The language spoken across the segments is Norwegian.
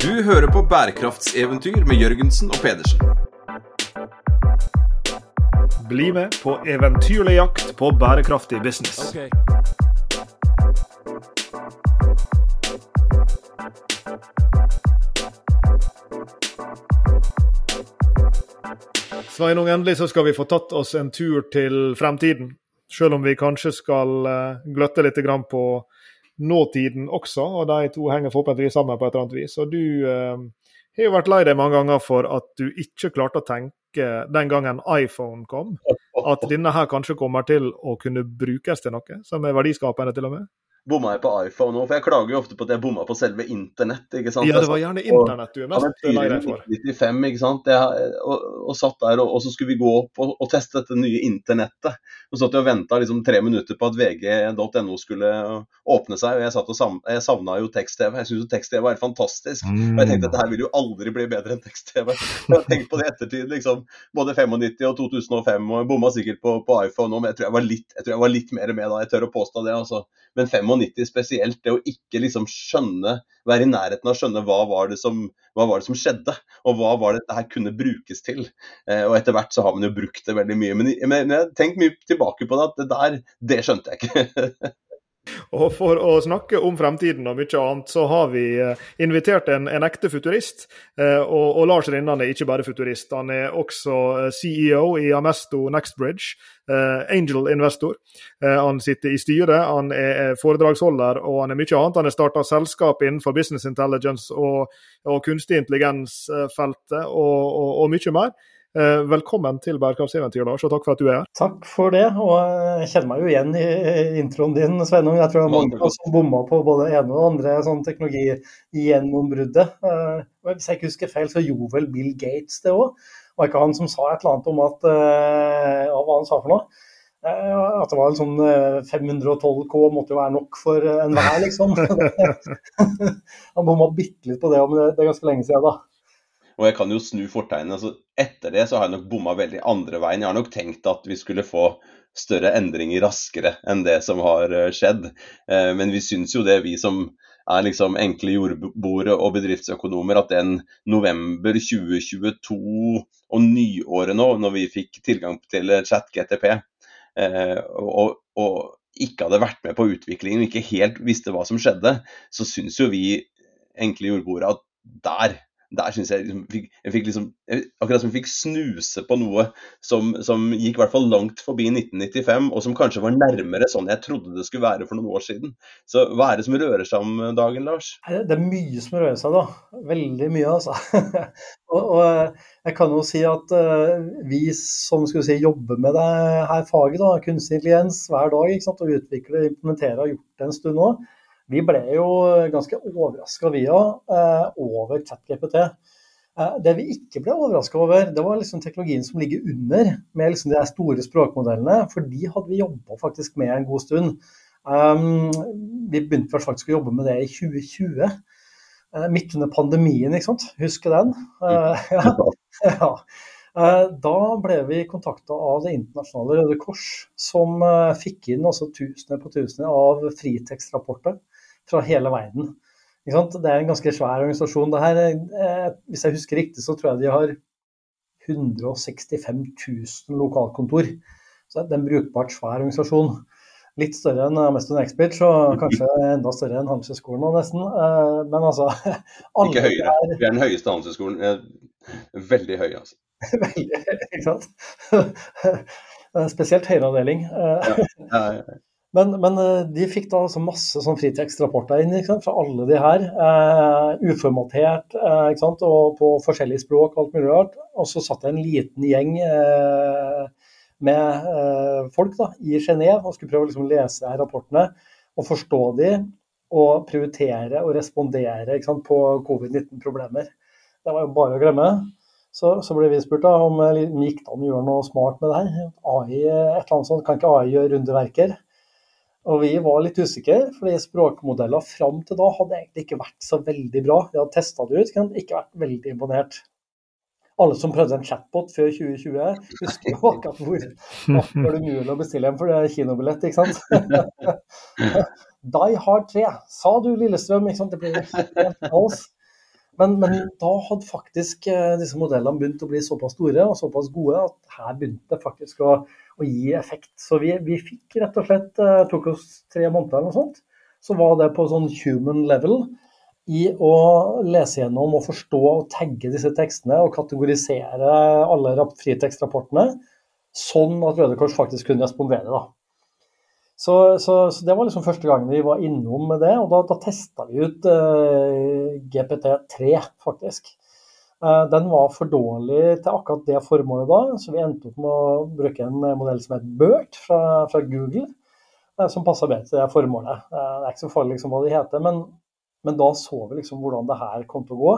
Du hører på bærekraftseventyr med Jørgensen og Pedersen. Bli med på eventyrlig jakt på bærekraftig business. Sveinung, endelig så skal vi få tatt oss en tur til fremtiden. Selv om vi kanskje skal eh, gløtte litt på nåtiden også, og de to henger forhåpentligvis sammen på et eller annet vis. Og du eh, har jo vært lei deg mange ganger for at du ikke klarte å tenke den gangen iPhone kom, at denne her kanskje kommer til å kunne brukes til noe som er verdiskapende, til og med? Bomma jeg på iPhone òg, for jeg klager jo ofte på at jeg bomma på selve internett. ikke sant? Ja, det var gjerne internett du er mest lei deg for. 95, ikke sant? Jeg, og, og, satt der, og, og, så skulle vi gå opp og, og teste dette nye internettet. Og så satt jeg og venta liksom, tre minutter på at vg.no skulle åpne seg, og jeg satt og jeg savna jo tekst-TV. Jeg syns jo tekst-TV var helt fantastisk. Mm. Og jeg tenkte at det her vil jo aldri bli bedre enn tekst-TV. Jeg har tenkt på det i ettertid, liksom. Både 95 og 2005, og jeg bomma sikkert på, på iPhone òg, men jeg tror jeg, var litt, jeg tror jeg var litt mer med da. Jeg tør å påstå det, altså. Men 95 spesielt, det å ikke liksom skjønne, være i nærheten av å skjønne hva var, som, hva var det som skjedde, og hva var det dette kunne brukes til. Eh, og etter hvert så har man jo brukt det veldig mye. Men, men jeg har mye tilbake på det, at det der, det skjønte jeg ikke. Og For å snakke om fremtiden og mye annet, så har vi eh, invitert en, en ekte futurist. Eh, og, og, Lars Rinnan er ikke bare futurist, han er også eh, CEO i Amesto Nextbridge. Angel investor. Han sitter i styret, han er foredragsholder og han er mye annet. Han har starta selskap innenfor business intelligence og, og kunstig intelligens-feltet og, og, og mye mer. Eh, velkommen til Bærekraftseventyr, Lars, og takk for at du er her. Takk for det, og jeg kjenner meg jo igjen i introen din, Sveinung. Jeg tror det er mange som bomma på både det ene og det andre sånn teknologigjennombruddet. gjennombruddet hvis jeg ikke husker feil, så gjorde vel Bill Gates det òg. Var ikke han som sa et eller annet om at ja, Hva han sa for noe? At det var en sånn 512 K måtte jo være nok for enhver, liksom. han bomma bitte litt på det, men det er ganske lenge siden da. Og jeg kan jo snu fortegnet. Altså, etter det så har jeg nok bomma veldig andre veien. Jeg har nok tenkt at vi skulle få større endringer raskere enn det som har eh, skjedd. Eh, men vi syns jo det, vi som er liksom enkle jordboere og bedriftsøkonomer, at den november 2022 og nyåret nå, når vi fikk tilgang til chat-GTP, eh, og, og ikke hadde vært med på utviklingen ikke helt visste hva som skjedde, så syns jo vi enkle jordboere at der der syns jeg liksom, jeg fikk liksom Akkurat som jeg fikk snuse på noe som, som, gikk i hvert fall langt forbi 1995, og som kanskje var nærmere sånn jeg trodde det skulle være for noen år siden. Så hva er det som rører seg om dagen, Lars? Det er mye som rører seg, da. Veldig mye, altså. og, og, jeg kan jo si at uh, vi som skulle si, jobber med det her faget, da, kunstig intelligens, hver dag, ikke sant, og utvikler og implementerer, og har gjort det en stund nå vi ble jo ganske overraska, vi òg, eh, over ChatGPT. Eh, det vi ikke ble overraska over, det var liksom teknologien som ligger under, med liksom de store språkmodellene. For de hadde vi jobba faktisk med en god stund. Um, vi begynte faktisk å jobbe med det i 2020, uh, midt under pandemien, ikke sant. Husker den? Ja. ja. Da ble vi kontakta av Det internasjonale Røde Kors, som fikk inn også tusener på tusener av fritekstrapporter fra hele verden. Det er en ganske svær organisasjon. Det Her, eh, hvis jeg husker riktig, så tror jeg de har 165 000 lokalkontor. Så det er en brukbart svær organisasjon. Litt større enn Ameston Expert, og kanskje enda større enn Handelshøyskolen nå, nesten. Eh, men altså Ikke høyere. Vi er den høyeste handelshøyskolen. Veldig høy, altså. Veldig, ikke sant. Spesielt høyreavdeling. Ja, ja, ja. Men, men, eh, de fikk da altså masse sånn fritekstrapporter inn fra alle de her. Uh, uformatert uh, og på forskjellige språk alt mulig rart. Og så satt det en liten gjeng uh, med folk da, i Genéve og skulle prøve å liksom, lese rapportene og forstå de og prioritere og respondere på covid-19-problemer. Det var jo bare å glemme. Så, så ble vi spurt da, om det gikk an å gjøre noe smart med det her. AI, et eller annet sånt, Kan ikke AI gjøre rundeverker? Og vi var litt usikre, fordi språkmodeller fram til da hadde egentlig ikke vært så veldig bra. Vi hadde testa det ut, men ikke vært veldig imponert. Alle som prøvde en chatbot før 2020, husker jo akkurat hvor det var mulig å bestille en for det er kinobillett, ikke sant. Die Hard 3, sa du Lillestrøm, ikke sant. Det blir helt kaos. Men, men, da hadde faktisk eh, disse modellene begynt å bli såpass store og såpass gode at her begynte det faktisk å, å gi effekt. Så vi, vi, fikk rett og slett, det eh, tok oss tre måneder eller noe sånt, så var det på sånn human level i å lese gjennom og forstå og tagge disse tekstene og kategorisere alle fritekstrapportene, sånn at Røde Kors faktisk kunne respondere. da. Så, så, så, det var liksom første gangen vi var innom med det, og da, da testa vi ut eh, GPT3, faktisk. Uh, den var for dårlig til akkurat det formålet da, så vi endte opp med å bruke en modell som het BERT fra, fra Google, uh, som passa bedre til det formålet. det er ikke så farlig liksom, hva de heter, men, men, da så vi liksom hvordan det her kom til å gå.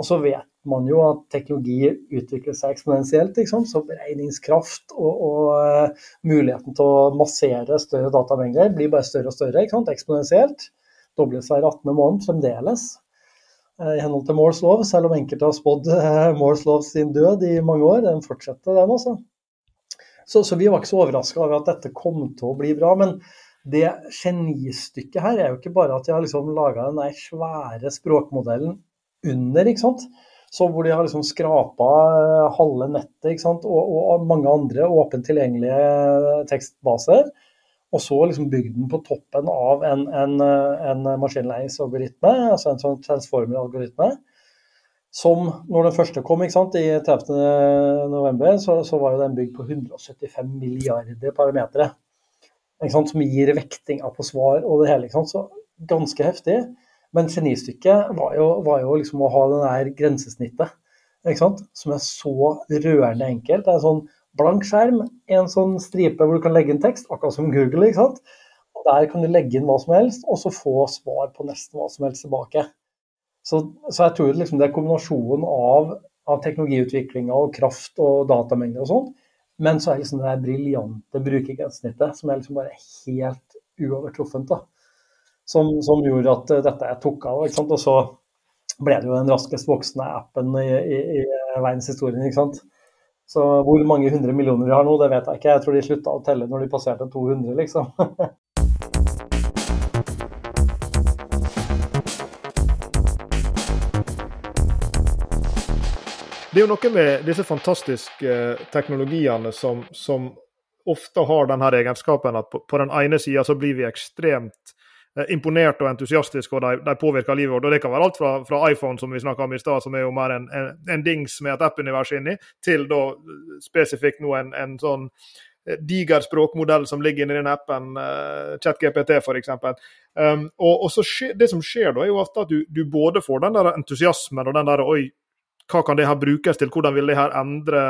Og så vet man jo at teknologi utvikler seg eksponentielt. Så beregningskraft og, og muligheten til å massere større datamengder blir bare større og større. Eksponentielt. Dobles hver 18. måned fremdeles. Uh, I henhold til Moores lov, selv om enkelte har spådd uh, Moores lov sin død i mange år. Den fortsetter, den også. Så, så vi var ikke så overraska over at dette kom til å bli bra. men det genistykket her er jo ikke bare at de har liksom laga den svære språkmodellen under. ikke sant? Så hvor de har liksom skrapa eh, halve nettet ikke sant? Og, og mange andre åpent tilgjengelige tekstbaser. Og så liksom bygde den på toppen av en, en, en maskinlæringsalgoritme, altså en sånn transformer-algoritme. Som når den første kom sant, i 30.11, så, så var jo den bygd på 175 milliarder parametere. Som gir vektinga på svar og det hele. Så ganske heftig. Men genistykket var jo, var jo liksom å ha det der grensesnittet, som er så rørende enkelt. Det er sånn blank skjerm, en sånn stripe hvor du kan legge inn tekst, akkurat som Google. ikke sant? Og Der kan du legge inn hva som helst, og så få svar på nesten hva som helst tilbake. Så, så jeg tror liksom det er kombinasjonen av, av teknologiutviklinga og kraft og datamengder og sånn, men så er liksom det briljante brukergrensesnittet som er liksom bare helt uovertruffent. da som, som gjorde at eh, dette tok av. ikke sant? Og så ble det jo den raskest voksende appen i, i, i verdenshistorien. ikke sant? Så hvor mange hundre millioner vi har nå, det vet jeg ikke. Jeg tror de slutta å telle når de passerte 200, liksom. Det er jo noe med disse fantastiske eh, teknologiene som, som ofte har denne egenskapen at på, på den ene sida så blir vi ekstremt Eh, imponert og entusiastisk, og de, de, påvirker livet vårt. og Det kan være alt fra, fra iPhone, som vi snakka om i stad, som er jo mer en, en, en dings med et app-univers inni, til da spesifikt nå en, en sånn eh, diger språkmodell som ligger inni den appen, uh, ChatGPT f.eks. Um, og, og Det som skjer da, er jo at du, du, både får den der entusiasmen og den der oi, hva kan det her brukes til, hvordan vil det her endre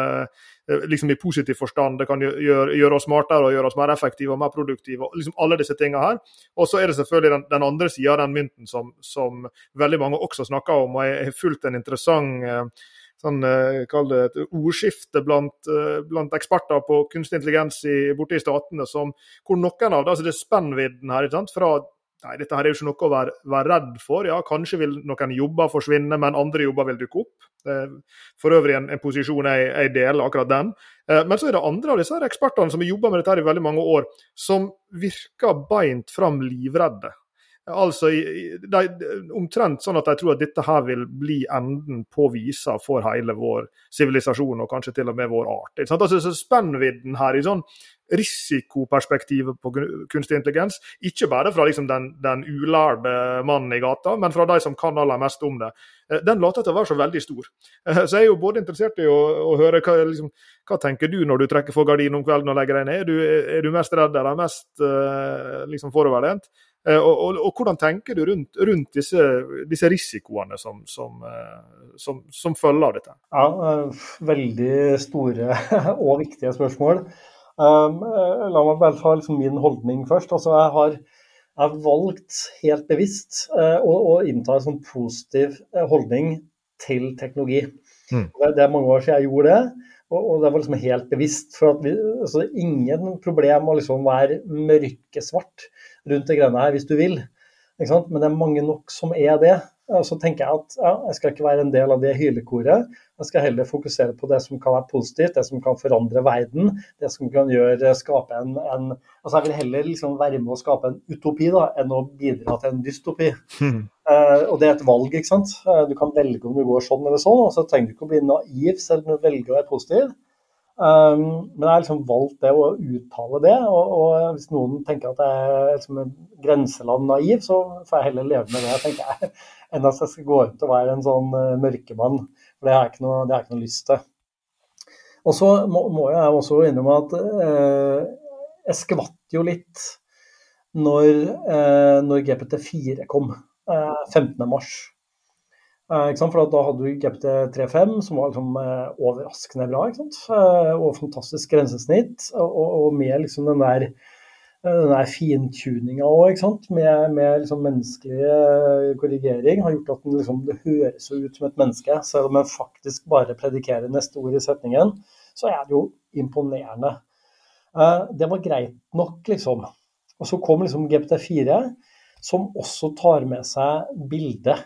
Eh, liksom i positiv forstand. Det kan gjøre, gjøre, oss smartere og gjøre oss mer effektive og mer produktive. liksom Alle disse tingene her. Og så er det selvfølgelig den, den andre sida av den mynten som, som, veldig mange også snakker om. og har fulgt en interessant eh, sånn, eh, kall det et ordskifte blant, blant, eksperter på kunstig intelligens i, borte i statene, som, hvor noen av det, altså det er spennvidden her, fra Nei, dette her er jo ikke noe å være, være, redd for. Ja, Kanskje vil noen jobber forsvinne, men andre jobber vil dukke opp. For øvrig en, en posisjon jeg, jeg, deler, akkurat den. Eh, men så er det andre av disse ekspertene som har jobba med dette her i veldig mange år, som virker beint fram livredde. Altså de, omtrent sånn at de tror at dette her vil bli enden på visa for hele vår sivilisasjon, og kanskje til og med vår art. Altså Spennvidden her i sånn risikoperspektivet på kunstig intelligens. Ikke bare fra liksom den, den, ulærde mannen i gata, men fra de som kan aller mest om det. Eh, den later til å være så veldig stor. Eh, så jeg er jo både interessert i å, å høre hva, liksom, hva tenker du når du trekker for gardinen om kvelden og legger deg ned. Er du, er du mest redd eller mest uh, liksom foroverlent? Uh, og, og, og, hvordan tenker du rundt, rundt disse, disse, risikoene som, som, uh, som, som følger av dette? Ja, Veldig store og viktige spørsmål. Um, eh, la meg bare ta liksom min holdning først. Altså, jeg har jeg valgt helt bevisst uh, å, å, innta en sånn positiv eh, holdning til teknologi. Mm. Det, det, er mange år siden jeg gjorde det, og, og det var liksom helt bevisst. for at vi, altså, Ingen problem å liksom være mørkesvart rundt det greiene her hvis du vil. Men det er mange nok som er det. Så tenker jeg at ja, jeg skal ikke være en del av det hylekoret. Jeg skal heller fokusere på det som kan være positivt, det som kan forandre verden. Det som kan gjøre, skape en, en Altså jeg vil heller liksom være med å skape en utopi da, enn å bidra til en dystopi. Mm. Uh, og det er et valg, ikke sant. Uh, du kan velge om du går sånn eller sånn, og så trenger du ikke å bli naiv selv om du velger å være positiv. Um, men jeg har liksom valgt det å uttale det. Og, og hvis noen tenker at jeg er liksom grenseland naiv, så får jeg heller leve med det, tenker jeg, enn at jeg skal gå rundt og være en sånn uh, mørkemann. For det har jeg ikke noe, lyst til. Og så må, må, jeg også innrømme at uh, jeg skvatt jo litt når, uh, når GPT4 kom, 15.3. Eh, For da hadde du GPT35, som var liksom, eh, overraskende bra. Eh, og fantastisk grensesnitt. Og, og med liksom den der, den der fintuninga òg, med, med liksom menneskelig korrigering, har gjort at den, liksom, det høres ut som et menneske. Selv om en faktisk bare predikerer neste ord i setningen, så er det jo imponerende. Det var greit nok, liksom. Og så kom liksom GPT4, som også tar med seg bildet.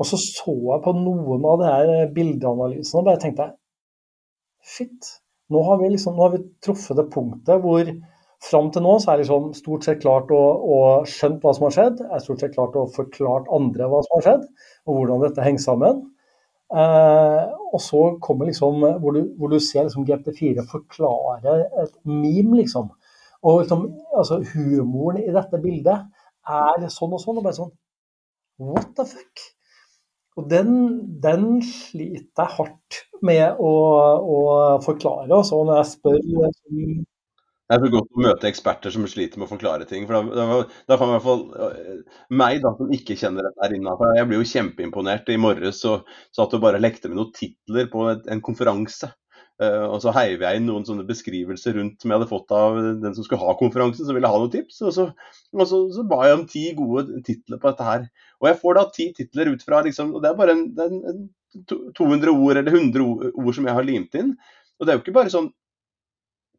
Og så så jeg på noen av de her bildeanalysene og bare tenkte Shit. Nå liksom, nå har vi truffet det punktet hvor fram til nå så er liksom stort sett klart å, å skjønt hva som har skjedd. Jeg er stort sett klart å forklart andre hva som har skjedd, og hvordan dette henger sammen. Eh, og så kommer liksom hvor du, hvor du ser liksom GPT4 forklare et meme, liksom. Og liksom, altså, humoren i dette bildet er sånn og sånn. Og bare sånn What the fuck? Og den, den, sliter jeg hardt med å, å forklare. Altså, når jeg spør det er så godt å møte eksperter som sliter med å forklare ting. for Da, da, da kan i hvert fall øh, meg, da, som ikke kjenner dette her innafor Jeg blir jo kjempeimponert. I morges så satt du bare lekte med noen titler på et, en konferanse. Uh, og så heiv jeg inn noen sånne beskrivelser rundt som jeg hadde fått av den som skulle ha konferansen, som ville ha noen tips. Og så, og så, så ba jeg om ti gode titler på dette her. Og jeg får da ti titler ut fra liksom, og Det er bare en, en, en 200 ord eller 100 ord som jeg har limt inn. Og det er jo ikke bare sånn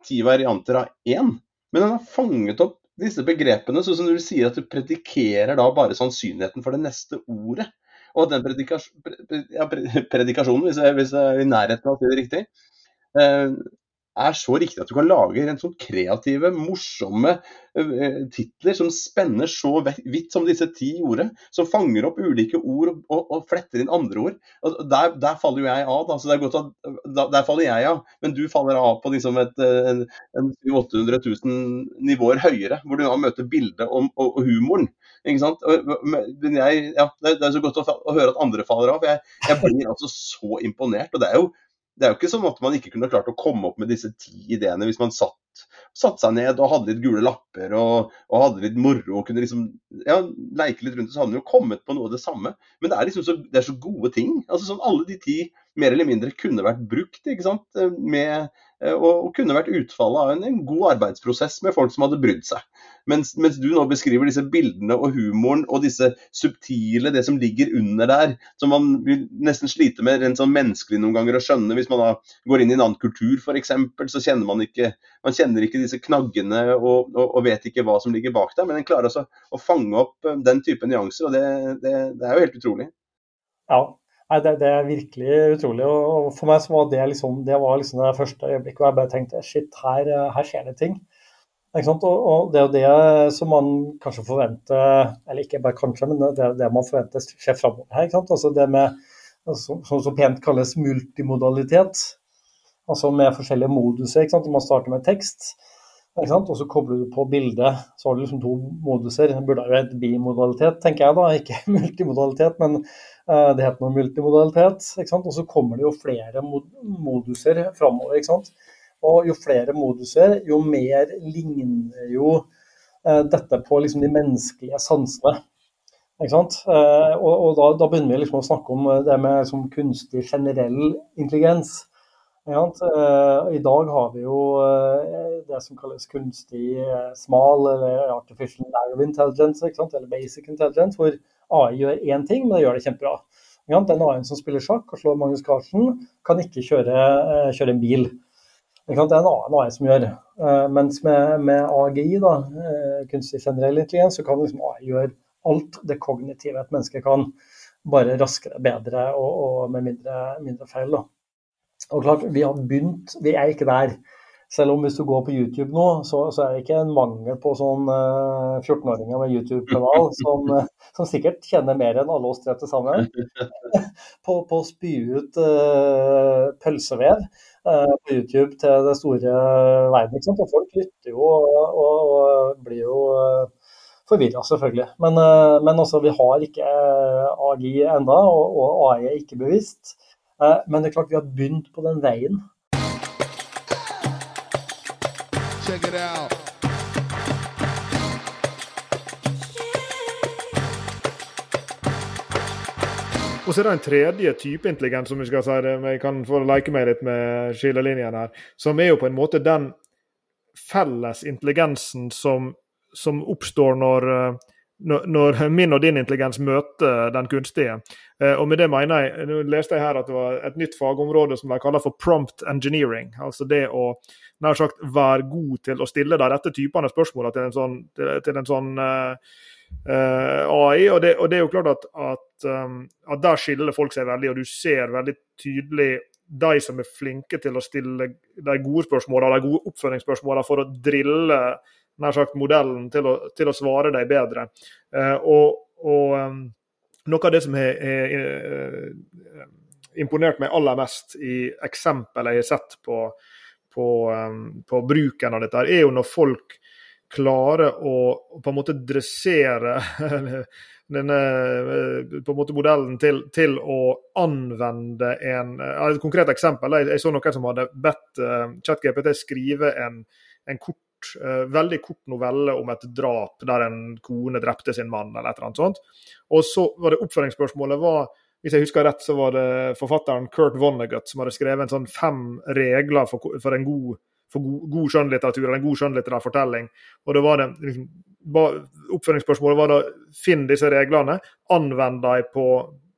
ti varianter av én, men den har fanget opp disse begrepene. sånn som du sier at du predikerer da bare sannsynligheten for det neste ordet. Og den predikas ja, predikasjonen, hvis jeg, hvis jeg er i nærheten av å si det riktig, eh, er så riktig at du kan lage en sånn kreative, morsomme uh, titler som spenner så vidt som disse ti gjorde. Som fanger opp ulike ord og, og, og fletter inn andre ord. Der, der, faller jo jeg av. Da. At, der faller jeg av, men du faller av på liksom et, en, en 800 000 nivåer høyere. Hvor du da møter bildet og, og, humoren. Ikke sant? Men jeg, ja, det, er så godt å, å, høre at andre faller av. Jeg, jeg blir altså så imponert. og det er jo det er jo ikke sånn at man ikke kunne klart å komme opp med disse ti ideene hvis man satt, satt seg ned og hadde litt gule lapper og, og hadde litt moro og kunne liksom ja, leike litt rundt. Så hadde man jo kommet på noe av det samme. Men det er liksom så, det er så gode ting. altså sånn Alle de ti mer eller mindre kunne vært brukt ikke sant? med og, kunne vært utfallet av en, en, god arbeidsprosess med folk som hadde brydd seg. Mens, mens, du nå beskriver disse bildene og humoren og disse subtile, det som ligger under der, som man nesten slite med rent sånn menneskelig noen ganger å skjønne. Hvis man da går inn i en annen kultur f.eks., så kjenner man ikke man kjenner ikke disse knaggene og, og, og, vet ikke hva som ligger bak der. Men en klarer altså å fange opp eh, den type nyanser, og det, det, det er jo helt utrolig. Ja, Nei, det, det, er virkelig utrolig. og For meg så var det liksom det, var liksom det første øyeblikket hvor jeg bare tenkte shit, her, her skjer det ting. Og, og, det er jo det som man kanskje forventer, eller ikke bare kanskje, men det er det man forventer skjer framover her. Altså det med, som så, så pent kalles multimodalitet. Altså med forskjellige moduser. Ikke sant? Man starter med tekst, og så kobler du på bildet. Så har du liksom to moduser. Det burde jo hett bimodalitet, tenker jeg da, ikke multimodalitet. men uh, det heter noe multimodalitet. Og så kommer det jo flere moduser framover. Og jo flere moduser, jo mer ligner jo uh, dette på liksom de menneskelige sansene. Eh, og, og da, da, begynner vi liksom å snakke om det med liksom kunstig generell intelligens. I dag har vi jo det som kalles kunstig smal, eller artificial narrow intelligence, eller basic intelligence, hvor AI gjør én ting, men det gjør det kjempebra. Den AI-en som spiller sjakk og slår Magnus Carlsen, kan ikke kjøre, eh, kjøre en bil. Det er en annen AI som gjør. Eh, mens med, med AGI, da, eh, kunstig generell intelligens, så kan liksom AI gjøre alt det kognitive et menneske kan, bare raskere, bedre og, og med mindre, mindre feil. Da. Og klart, vi har begynt, vi er ikke der. Selv om hvis du går på YouTube nå, så, så er det ikke en mangel på sånn uh, 14-åringer med YouTube-kanal som, uh, som, sikkert kjenner mer enn alle oss tre til sammen på, på, å spy ut uh, pølsevev på YouTube til det store verden. Ikke sant? Og folk lytter jo og, og, og blir jo forvirra, selvfølgelig. Men, men også, vi har ikke AGI enda, og, og AI er ikke bevisst. Men det er klart vi har begynt på den veien. Check it out. Og så er det en tredje type intelligens, som vi skal si det, jeg kan få leke meg litt med skillelinjene her, som er jo på en måte den felles intelligensen som, som oppstår når, når, min og din intelligens møter den kunstige. Eh, og med det mener jeg, Nå leste jeg her at det var et nytt fagområde som de kaller for prompt engineering. Altså det å nær sagt være god til å stille de rette typene spørsmål til en sånn, til, til en sånn uh, eh, eh, AI. Og det, og det, er jo klart at, at, um, at, der skiller folk seg veldig, og du ser veldig tydelig de som er flinke til å stille de gode spørsmålene, de gode oppføringsspørsmålene for å drille nær sagt modellen til å, til å svare dem bedre. Uh, og, og um, noe av det som har imponert meg aller mest i eksempel jeg har sett på på, um, på, bruken av dette, er jo når folk klarer å på en måte dressere denne på en måte modellen til, til å anvende en Et konkret eksempel. Jeg, jeg så noen som hadde bedt ChatGPT skrive en, en kort, uh, veldig kort novelle om et drap der en kone drepte sin mann, eller et eller annet sånt. Og så var det oppføringsspørsmålet var hvis jeg husker rett, så var det forfatteren Kurt Vonnegut som hadde skrevet en sånn fem regler for, for en god, for god, god skjønnlitteratur, eller en god skjønnlitterær fortelling. Og det var det, liksom, Oppføringsspørsmålet var da finn disse reglene, anvend dem på,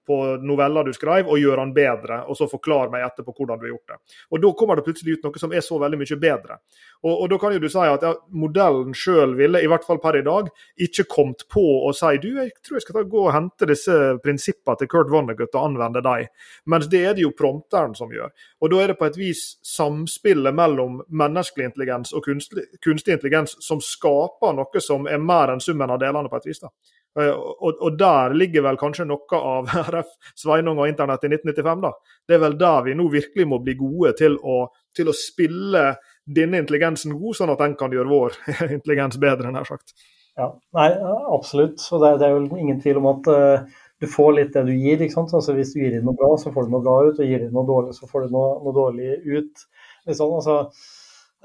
på noveller du skrev, og gjør den bedre. Og så forklar meg etterpå hvordan du har gjort det. Og Da kommer det plutselig ut noe som er så veldig mye bedre. Og, og Da kan jo du si at ja, modellen sjøl ville, i hvert fall per i dag, ikke kommet på å si du, jeg tror jeg skal gå og hente disse prinsippene til Kurt Vonnegut og anvende dem. Mens det er det jo prompteren som gjør. Og Da er det på et vis samspillet mellom menneskelig intelligens og kunstig, kunstig intelligens som skaper noe som er mer enn summen av delene, på et vis. da. Eh, og, og, der ligger vel kanskje noe av RF Sveinung og internett i 1995. da. Det er vel der vi nå virkelig må bli gode til å, til å spille denne intelligensen god, sånn at den kan gjøre vår intelligens bedre, nær sagt. Ja, nei, absolutt. Og det, det er jo ingen tvil om at uh, du får litt det du gir. ikke sant? Altså Hvis du gir inn noe bra, så får du noe bra ut, og gir inn noe dårlig, så får du noe, noe dårlig ut. Liksom, altså,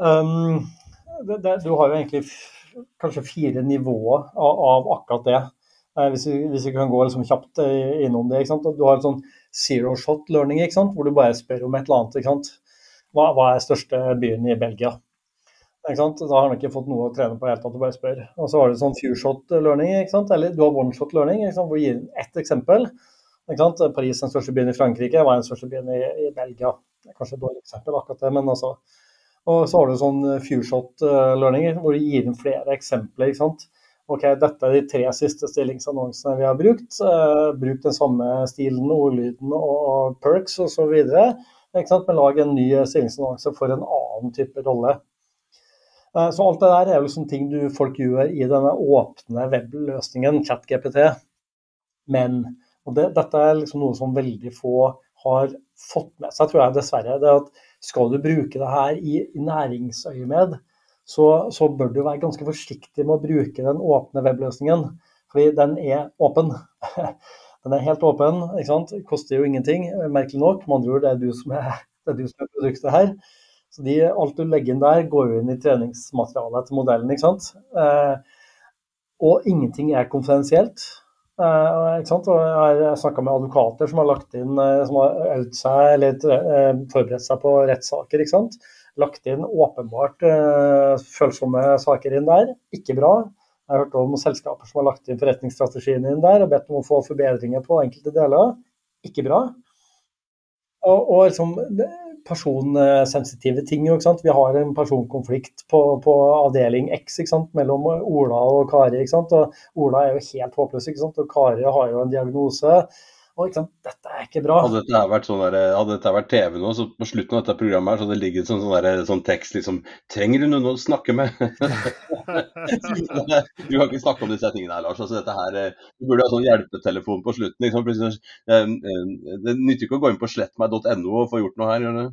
um, det, det, du har jo egentlig kanskje fire nivåer av, av akkurat det. Eh, hvis vi, kan gå liksom kjapt eh, innom det. Du har en sånn zero shot learning, hvor du bare spør om et eller annet. Hva, hva, er største byen i Belgia? Da har han ikke fått noe å trene på helt tatt, du bare spør. Og så har du sånn few shot learning, eller du har one shot learning, hvor du gir ett eksempel. Paris er den største byen i Frankrike, hva er den største byen i, i Belgia? Det er kanskje et dårlig eksempel, akkurat det, men altså. Og så har du sånn few shot eh, learning, hvor du gir inn flere eksempler. ikke sant? Ok, dette er de tre siste stillingsannonsene vi har brukt. Uh, bruk den samme stilen, ordlyden og perks osv. Men lag en ny stillingsannonse for en annen type rolle. Uh, så alt det der er liksom ting du, folk gjør i denne åpne webløsningen, ChatGPT. Men det, dette er liksom noe som veldig få har fått med seg, tror jeg dessverre. det at Skal du bruke det her i næringsøyemed, så, så, bør du være ganske forsiktig med å bruke den åpne webløsningen. Fordi den er åpen. Den er helt åpen, ikke sant? koster jo ingenting, merkelig nok. Med andre ord, det er du som er, er, du som er produktet her. Så de, alt du legger inn der, går jo inn i treningsmaterialet til modellen. ikke sant? Eh, og ingenting er konfidensielt. Eh, ikke sant? Og jeg har snakka med advokater som har lagt inn, eh, som har øvd seg eller eh, forberedt seg på rettssaker. ikke sant? Lagt inn åpenbart uh, følsomme saker inn der. Ikke bra. Jeg har hørt om selskaper som har lagt inn forretningsstrategien inn der og bedt om å få forbedringer på enkelte deler. Ikke bra. Og, og liksom, personsensitive ting. Jo, Vi har en personkonflikt på, på avdeling X mellom Ola og Kari. Og Ola er jo helt håpløs, og Kari har jo en diagnose. Og Dette er ikke bra. Hadde dette vært, sånn der, hadde dette vært TV nå, så på slutten av dette programmet her, så hadde det ligget sånn, sånn, der, sånn tekst liksom Trenger du noen å snakke med? du kan ikke snakke om disse tingene her, Lars. Altså, dette her, eh, du burde ha sånn hjelpetelefon på slutten. Liksom. Det nytter ikke å gå inn på slettmeg.no og få gjort noe her. gjør det?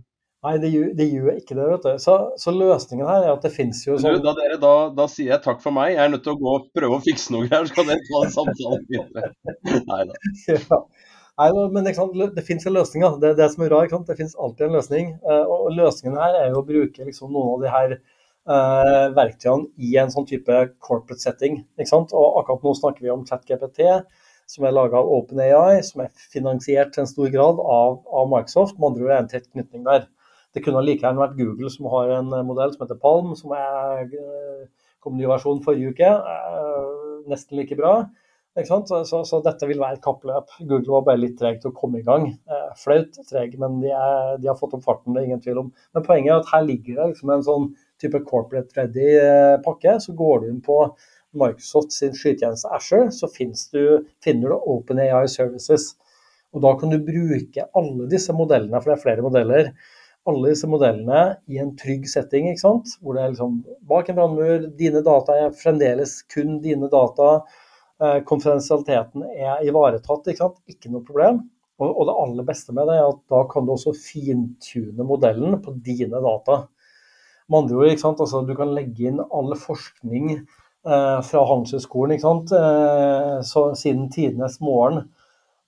Nei, det gjør, det gjør, ikke det. vet du. Så, så, løsningen her er at det finnes jo sånn da, da, da, sier jeg takk for meg. Jeg er nødt til å gå og prøve å fikse noe her, så kan dere ta en samtale videre. Nei da. Ja. Nei, men det, finnes en løsning. Da. Det er det som er bra. Det finnes alltid en løsning. Eh, og løsningen her er jo å bruke liksom noen av de her uh, verktøyene i en sånn type corporate setting. Og akkurat nå snakker vi om ChatGPT, som er laga av OpenAI, som er finansiert til en stor grad av, av Microsoft. Med andre ord er en tett knytning der. Det kunne like gjerne vært Google som har en modell som heter Palm, som er, eh, kom ny versjon forrige uke. Nesten like bra. Så, så, dette vil være et kappløp. Google var bare litt treg til å komme i gang. Eh, flaut treg, men de, er, de, har fått opp farten, det er ingen tvil om. Men poenget er at her ligger det liksom en sånn type corporate ready eh. Så går du inn på Microsoft sin skytjeneste Asher, så du, finner du OpenAI Services. Og Da kan du bruke alle disse modellene, for det er flere modeller, alle disse modellene i en trygg setting. ikke sant? Hvor det er liksom bak en brannmur, dine data er fremdeles kun dine data. Eh, konfidensialiteten er ivaretatt, ikke, ikke noe problem. Og, og, det aller beste med det er at da kan du også fintune modellen på dine data. Med andre ord? Altså, du kan legge inn all forskning eh, fra Handelshøyskolen eh, siden tidenes morgen.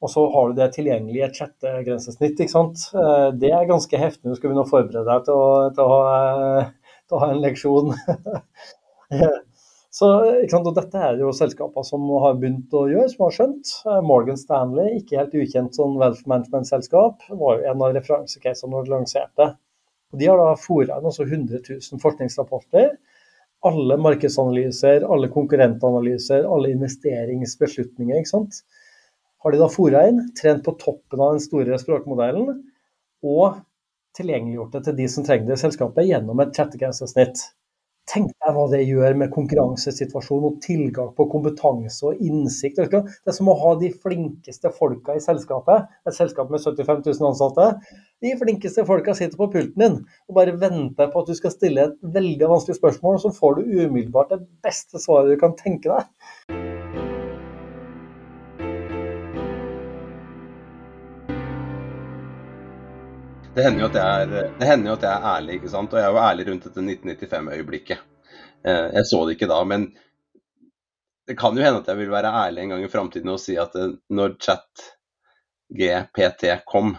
Og så har du det tilgjengelig i et chattegrensesnitt. ikke sant? Eh, det er ganske heftig. Nå skal vi nå forberede deg til å, til å, eh, til å ha en leksjon. Så, og Dette er jo selskaper som har begynt å gjøre, som har skjønt. Eh, Morgan Stanley, ikke helt ukjent sånn wealth management-selskap, var jo en av referansecasene når de lanserte. Og de har da fora inn 100 000 forskningsrapporter. Alle markedsanalyser, alle konkurrentanalyser, alle investeringsbeslutninger. ikke sant? Har de da fora inn, trent på toppen av den store språkmodellen, og tilgjengeliggjort det til de som trenger det i selskapet, gjennom et chattegrensesnitt. Tenk deg hva det gjør med konkurransesituasjonen og tilgang på kompetanse og innsikt. Det er som å ha de flinkeste folka i selskapet. Et selskap med 75 000 ansatte. De flinkeste folka sitter på pulten din og bare venter på at du skal stille et veldig vanskelig spørsmål, så får du umiddelbart det beste svaret du kan tenke deg. Det hender, jo at jeg er, at jeg er ærlig, ikke sant? og jeg er jo ærlig rundt dette 1995-øyeblikket. Eh, jeg så det ikke da, men det kan jo hende at jeg vil være ærlig en gang i framtiden og si at eh, når chat GPT kom,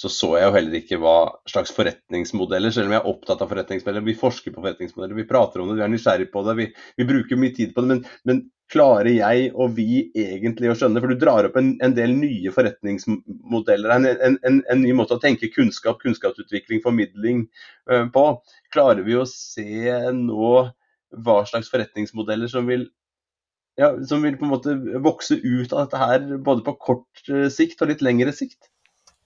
så så jeg jo heller ikke hva slags forretningsmodeller, selv om jeg er opptatt av forretningsmodeller. Vi forsker på forretningsmodeller, vi prater om det, vi er nysgjerrig på det, vi, vi bruker mye tid på det. Men, men, klarer jeg og vi egentlig å skjønne, for du drar opp en, en del nye forretningsmodeller, en, en, en, ny måte å tenke kunnskap, kunnskapsutvikling, formidling uh, på. Klarer vi å se nå hva slags forretningsmodeller som vil ja, som vil på en måte vokse ut av dette her, både på kort uh, sikt og litt lengre sikt?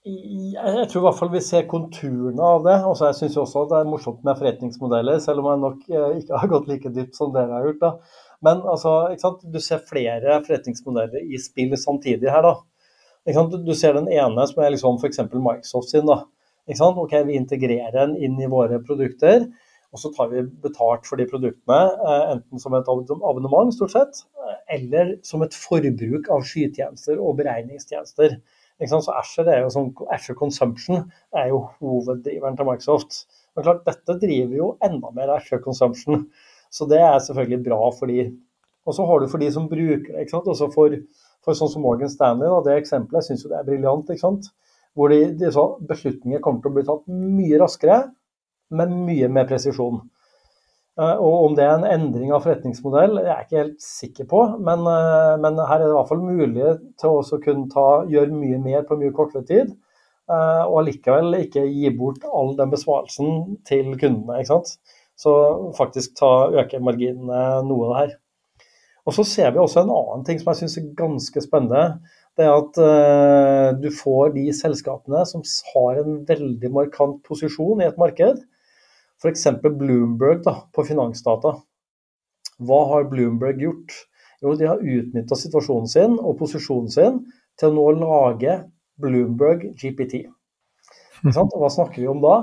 Jeg tror i hvert fall vi ser konturene av det. og Jeg syns også det er morsomt med forretningsmodeller, selv om jeg nok eh, ikke har gått like dypt som dere har gjort. da. Men altså, du ser flere forretningsmodeller i spill samtidig her. da. Du ser den ene som er liksom f.eks. Microsoft sin. da. Ok, Vi integrerer den inn i våre produkter, og så tar vi betalt for de produktene. Eh, enten som et abonnement, stort sett, eller som et forbruk av skytjenester og beregningstjenester. Så Asher, er jo sånn, Asher Consumption er jo hoveddriveren til Microsoft. Men klart, dette driver jo enda mer Asher Consumption, så det er selvfølgelig bra for de. Og så har du for de som bruker det. Også for, for sånn som Morgan Stanley, da, det eksempelet, syns jo det er briljant. ikke sant? Hvor de, de beslutninger kommer til å bli tatt mye raskere, men mye mer presisjon. Eh, og om det er en endring av forretningsmodell, jeg er ikke helt sikker på. Men, eh, men her er det i hvert fall mulig til å kunne ta, gjøre mye mer på mye kortere tid. Eh, og allikevel ikke gi bort all den besvarelsen til kundene. ikke sant? Så faktisk ta, øke marginene noe av det her. Og så ser vi også en annen ting som jeg syns er ganske spennende. det er at du får de selskapene som har en veldig markant posisjon i et marked. F.eks. Bloomberg da, på finansdata. Hva har Bloomberg gjort? Jo, de har utnytta situasjonen sin og posisjonen sin til å nå lage Bloomberg GPT. Og hva snakker vi om da?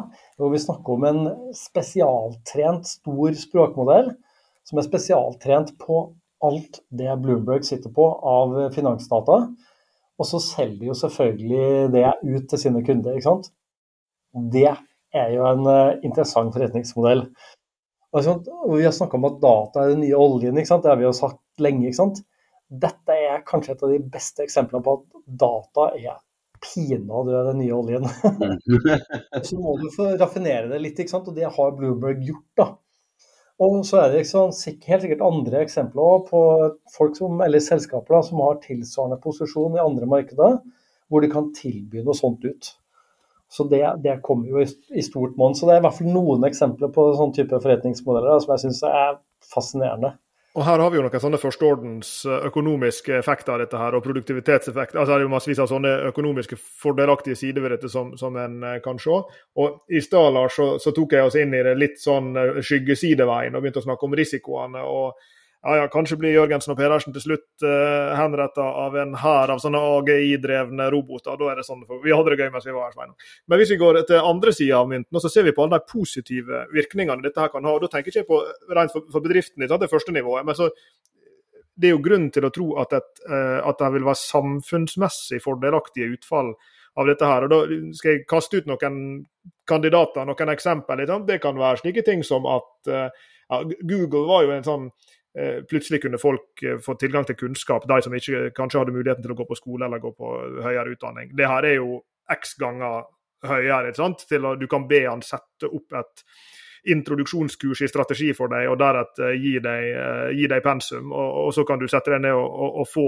Jo, vi snakker om en spesialtrent stor språkmodell som er spesialtrent på alt det Bloomberg sitter på av finansdata. Og så selger de jo selvfølgelig det ut til sine kunder. ikke sant? Det er jo en uh, interessant forretningsmodell. Altså, vi har snakka om at data er den nye oljen, ikke sant? det har vi jo sagt lenge. ikke sant? Dette er kanskje et av de beste eksemplene på at data er pinadø den nye oljen. så må du få raffinere det litt, ikke sant? og det har Bloomberg gjort. da. Og så er det liksom, helt sikkert andre eksempler på folk som, eller selskaper da, som har tilsvarende posisjon i andre markeder, hvor de kan tilby noe sånt ut. Så det, det kommer jo i, i stort monn. Så det er i hvert fall noen eksempler på sånn type forretningsmodeller som jeg syns er fascinerende. Og Her har vi jo noen sånne førsteordens eh, økonomiske effekter av dette her, og produktivitetseffekter. Altså, det er jo massevis av sånne økonomiske fordelaktige sider ved dette som, som en eh, kan se. Og I stad så, så, tok jeg oss inn i det litt sånn eh, skyggesideveien og begynte å snakke om risikoene. og ja, ja, kanskje blir Jørgensen og Pedersen til slutt uh, henretta av en hær av sånne AGI-drevne roboter. Da er det sånn, Vi hadde det gøy mens vi var her, Svein. Men hvis vi går til andre sida av mynten, så ser vi på alle de positive virkningene dette her kan ha. og Da tenker jeg ikke på rent for, for bedriften, det første nivået. men så det er jo grunn til å tro at, et, uh, at det vil være samfunnsmessig fordelaktige utfall av dette her. og Da skal jeg kaste ut noen kandidater, noen eksempler. Det kan være slike ting som at uh, ja, Google var jo en sånn Eh, plutselig kunne folk eh, få tilgang til kunnskap, de som ikke kanskje hadde muligheten til å gå på skole eller gå på høyere utdanning. Det her er jo x ganger høyere. Til at Du kan be han sette opp et introduksjonskurs i strategi for deg, og deretter gi deg, gi deg pensum. Og, og, så kan du sette deg ned og, og, og få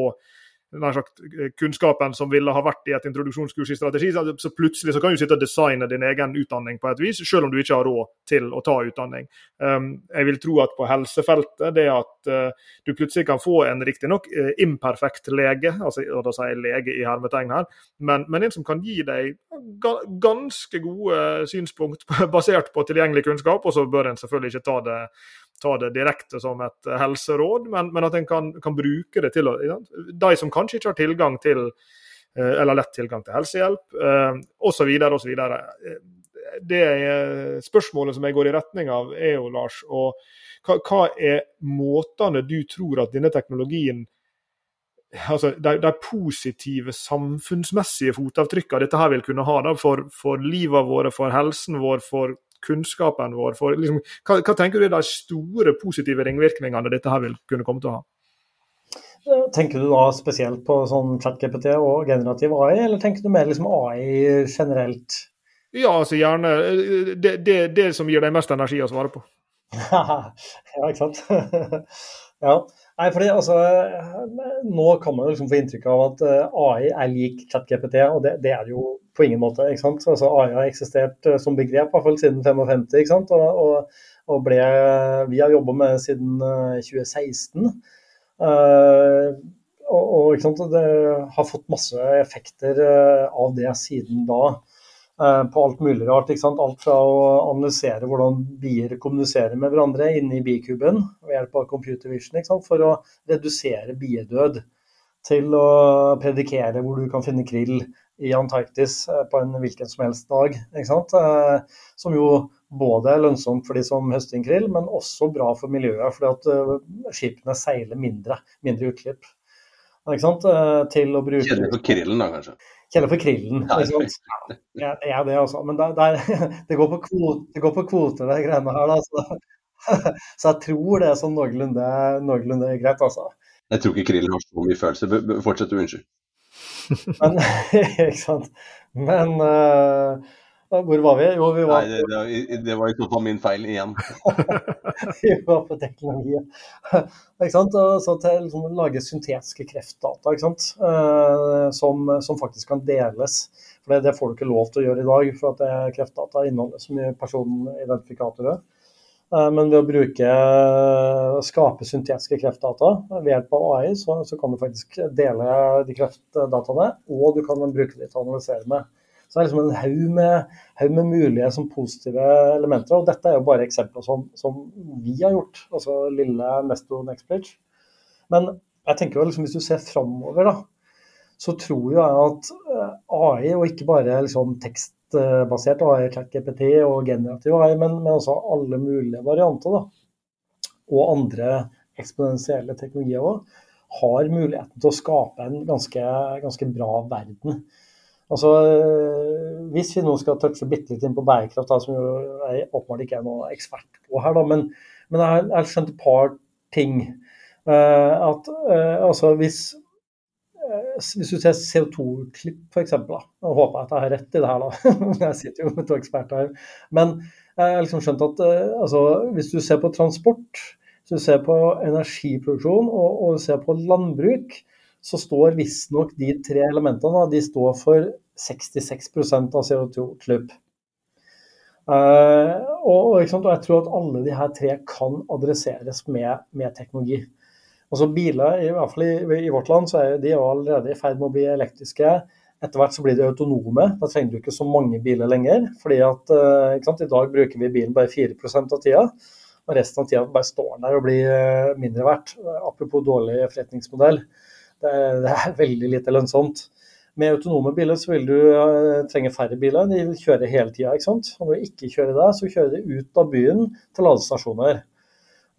sagt, eh, kunnskapen som ville ha vært i et introduksjonskurs i strategi. Så plutselig så kan du sitte og designe din egen utdanning på et vis, selv om du ikke har råd til å ta utdanning. Um, jeg vil tro at på helsefeltet, det at uh, du plutselig kan få en riktignok uh, imperfekt lege, altså og da sier jeg lege i hermetegn her, men, men, en som kan gi deg ganske gode synspunkt basert på tilgjengelig kunnskap, og så bør en selvfølgelig ikke ta det ta det direkte som et eh, helseråd, men, men at en kan, kan, bruke det til å De som kanskje ikke har tilgang til eh, eller lett tilgang til helsehjelp, osv. Eh, osv. Det spørsmålet som jeg går i retning av, er jo, Lars, og hva, hva er måtene du tror at denne teknologien altså de, de, positive samfunnsmessige fotavtrykkene dette her vil kunne ha da, for, for livet våre, for helsen vår, for kunnskapen vår? For, liksom, hva, hva, tenker du er de store positive ringvirkningene dette her vil kunne komme til å ha? Tenker du da spesielt på sånn ChatGPT og generativ AI, eller tenker du mer liksom AI generelt? Ja, altså gjerne det, det, det som gir deg mest energi å svare på. ja, ikke sant. ja. Nei, fordi altså, Nå kan man liksom få inntrykk av at eh, AI er lik ChatGPT, og det, det, er det jo på ingen måte. ikke sant? Altså, AI har eksistert eh, som begrep i hvert fall siden 55, ikke sant? Og, og, og ble, vi har jobba med det siden 2016. Uh, eh, og, og ikke sant? det har fått masse effekter av det siden da. Eh, på alt mulig rart. ikke sant? Alt fra å analysere hvordan bier kommuniserer med hverandre inni bikuben ved hjelp av computer vision ikke sant? for å redusere biedød, til å predikere hvor du kan finne krill i Antarktis eh, på en hvilken som helst dag. Eh, som jo både er lønnsomt for de som høster inn krill, men også bra for miljøet, fordi at skipene seiler mindre, mindre utslipp. Til å bruke Kjedelig for krillen, da, kanskje? Kjenne for krillen. Ja, det er det, altså. Men det, er, det, går på kvoter, det går på kvoter, de greiene her. Da. Så, så, jeg tror det er sånn noenlunde, noenlunde greit, altså. Jeg tror ikke krillen har så mye følelse. Fortsett, unnskyld. Men, ikke sant. Men uh, hvor var vi? Jo, vi var Nei, det, det, det var i så fall min feil igjen. vi var på teknologi. ikke sant? Så til liksom, å lage syntetiske kreftdata ikke sant? Uh, som, som, faktisk kan deles. For det, det, får du ikke lov til å gjøre i dag, for at kreftdata inneholder så mye personidentifikatorer. Eh, men ved å bruke, eh, skape syntetiske kreftdata ved hjelp av AI, så, så, kan du faktisk dele de kreftdataene, og du kan bruke de til å analysere med. Så det er liksom en haug med, haug med mulige som positive elementer. Og dette er jo bare eksempler som, som vi har gjort, altså lille Mesto Nextbridge. Men jeg tenker jo liksom hvis du ser framover, da, så tror jeg at eh, AI, og ikke bare liksom tekst basert AI, ChatGPT og generativ AI, men, men, også alle mulige varianter. Da. Og andre eksponentielle teknologier òg, har muligheten til å skape en ganske, ganske bra verden. Altså, Hvis vi nå skal touche bitte litt inn på bærekraft, da, som jeg åpenbart ikke er noen ekspert på her, da, men, men jeg har skjønt et par ting. Uh, at uh, altså, hvis hvis du ser CO2-klipp f.eks., og håper at jeg har rett i det her, da. jeg sitter jo med to eksperter her. Men jeg har liksom skjønt at eh, altså, hvis du ser på transport, hvis du ser på energiproduksjon og, og ser på landbruk, så står visstnok de tre elementene de står for 66% av CO2-utslipp. Uh, og, og, og, jeg tror at alle de her tre kan adresseres med, med teknologi. Altså biler, i hvert fall i, i, vårt land, så er de allerede i ferd med å bli elektriske. Etter hvert så blir de autonome. Da trenger du ikke så mange biler lenger. fordi at sant, I dag bruker vi bilen bare 4% av tida. Og resten av tida bare står der og blir uh, mindre verdt. Apropos dårlig forretningsmodell. Det, det, er veldig lite lønnsomt. Med autonome biler så vil du uh, trenge færre biler. De kjører kjøre hele tida. Når du ikke kjører der, så kjører de ut av byen til ladestasjoner.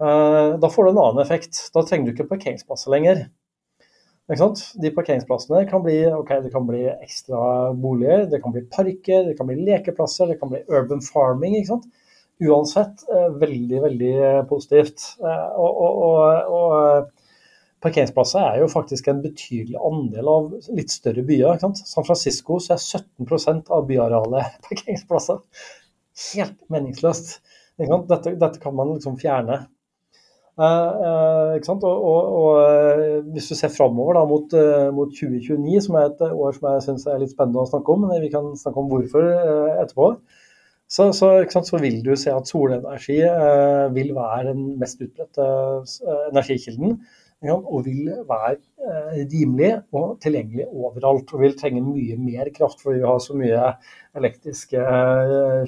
Eh, da får du en annen effekt. Da trenger du ikke parkeringsplasser lenger. De parkeringsplassene kan bli, okay, det kan bli ekstra boliger, det kan bli parker, det kan bli lekeplasser, det kan bli urban farming. Uansett eh, veldig, veldig positivt. Eh, og, og, og, parkeringsplasser er jo faktisk en betydelig andel av litt større byer. San Francisco så er 17% av byarealet parkeringsplasser. Helt meningsløst. Dette, dette, kan man liksom fjerne. Uh, og, og, og, eh, hvis du ser framover mot, uh, mot, 2029, som er et år som jeg syns er litt spennende å snakke om, men vi kan snakke om hvorfor etterpå, så, så, så, vil du se at solenergi vil være den mest utbredte energikilden. og vil være rimelig og tilgjengelig overalt. Og vil trenge mye mer kraft fordi vi har så mye elektriske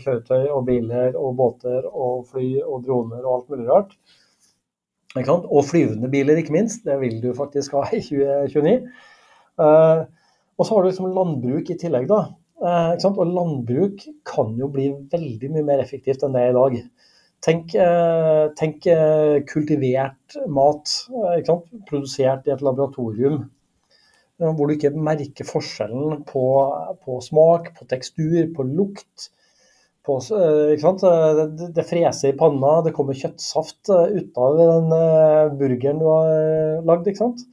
kjøretøy og biler og båter og fly og droner og alt mulig rart. Og flyvende biler, ikke minst. Det vil du faktisk ha i 2029. Uh, eh, og så har du liksom landbruk i tillegg, da. Uh, og landbruk kan jo bli veldig mye mer effektivt enn det er i dag. Tenk, uh, tenk kultivert mat, produsert i et laboratorium. Hvor du ikke merker forskjellen på, på smak, på tekstur, på lukt på eh? Eh, det, det freser i panna, det kommer kjøttsaft eh, ut av den burgeren du har lagd. Ikke sant?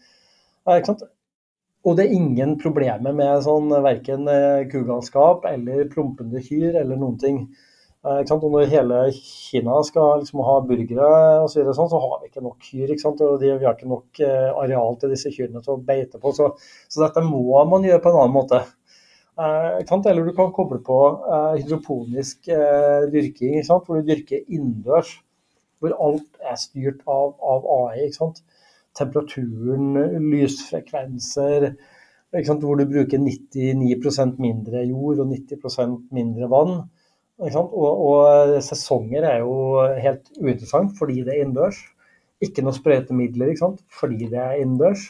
Ikke sant? Og det er ingen problemer med sånn verken kugalskap eller prompende kyr eller noen ting. Ikke sant? Og når hele Kina skal liksom ha burgere og så, videre, sånn, så har vi ikke nok kyr. Ikke sant? Og de, vi har ikke nok areal til disse kyrne til å beite på. Så, så dette må man gjøre på en annen måte. Eh, eller du kan koble på eh, hydroponisk eh, dyrking, hvor du dyrker innendørs. Hvor alt er styrt av, av AI. Temperaturen, lysfrekvenser. Hvor du bruker 99% mindre jord og 90% mindre vann. Og, og, sesonger er jo helt uinteressant fordi det er innendørs. Ikke noe sprøytemidler fordi det er innendørs.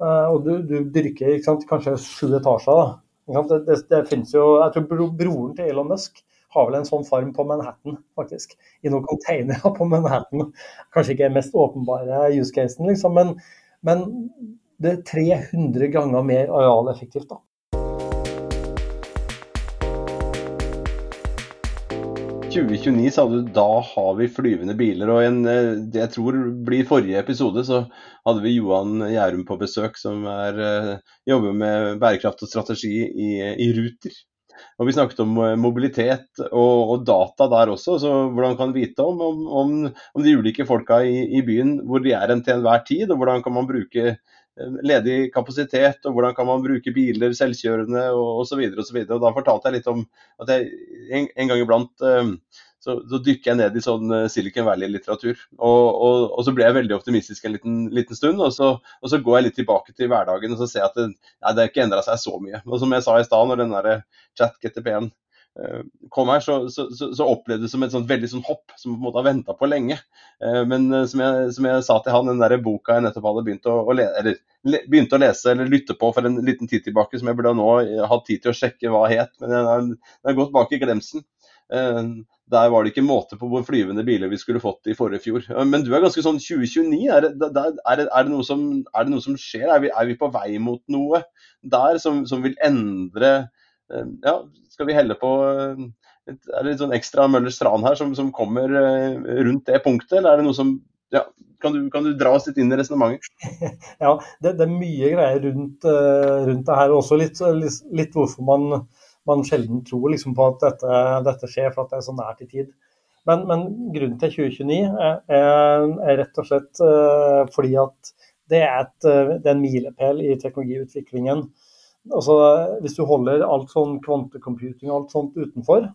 Og du, du dyrker kanskje sju etasjer. da det, det, det, finnes jo, jeg tror Broren til Elon Musk har vel en sånn farm på Manhattan, faktisk. I noen containere på Manhattan. Kanskje ikke mest åpenbare use casen, liksom, men, men det er 300 ganger mer arealeffektivt. da. 2029 sa du da har vi flyvende biler. og en, eh, Jeg tror blir forrige episode, så hadde vi Johan Gjærum på besøk, som er, eh, jobber med bærekraft og strategi i, i Ruter. Og Vi snakket om eh, mobilitet og, og, data der også. så Hvordan kan vi vite om, om, om de ulike folka i, i, byen, hvor de er en til enhver tid, og hvordan kan man bruke ledig kapasitet, og hvordan kan man bruke biler, selvkjørende og og, og, og Da fortalte jeg litt om at jeg en, en gang iblant eh, så, så, dykker jeg ned i sånn eh, Silicon Valley-litteratur. Og, og, og, så ble jeg veldig optimistisk en liten, liten stund, og så, og så, går jeg litt tilbake til hverdagen og så ser jeg at det, nei, det har ikke endra seg så mye. Og som jeg sa i stad, når den der chat-GTP-en uh, kom her, så, så, så, opplevde det som et sånt veldig sånn hopp som på en måte har venta på lenge. Uh, men uh, som, jeg, som, jeg, sa til han, den der boka jeg nettopp hadde begynt å, å, le, eller, le, begynte å lese eller lytte på for en liten tid tilbake, som jeg burde nå hatt tid til å sjekke hva het, men den har, gått bak i glemselen. Der var det ikke måte på hvor flyvende biler vi skulle fått i forrige fjor. Men du er ganske sånn 2029. Er det, er det, er det, noe, som, er det noe, som, skjer? Er vi, er vi, på vei mot noe der som, som vil endre eh, Ja, skal vi helle på eh, Er det litt sånn ekstra Møllers tran her som, som, kommer eh, rundt det punktet, eller er det noe som ja, kan, du, kan du dra oss litt inn i resonnementet? Ja, det, det, er mye greier rundt, rundt det her. Også litt, litt, litt hvorfor man man sjelden tror liksom på at dette, dette, skjer for at det er så nært i tid. Men, men grunnen til 2029 er, er, rett og slett fordi at det er, et, det er en milepæl i teknologiutviklingen. Altså, hvis du holder alt sånn kvantecomputing og alt sånt utenfor,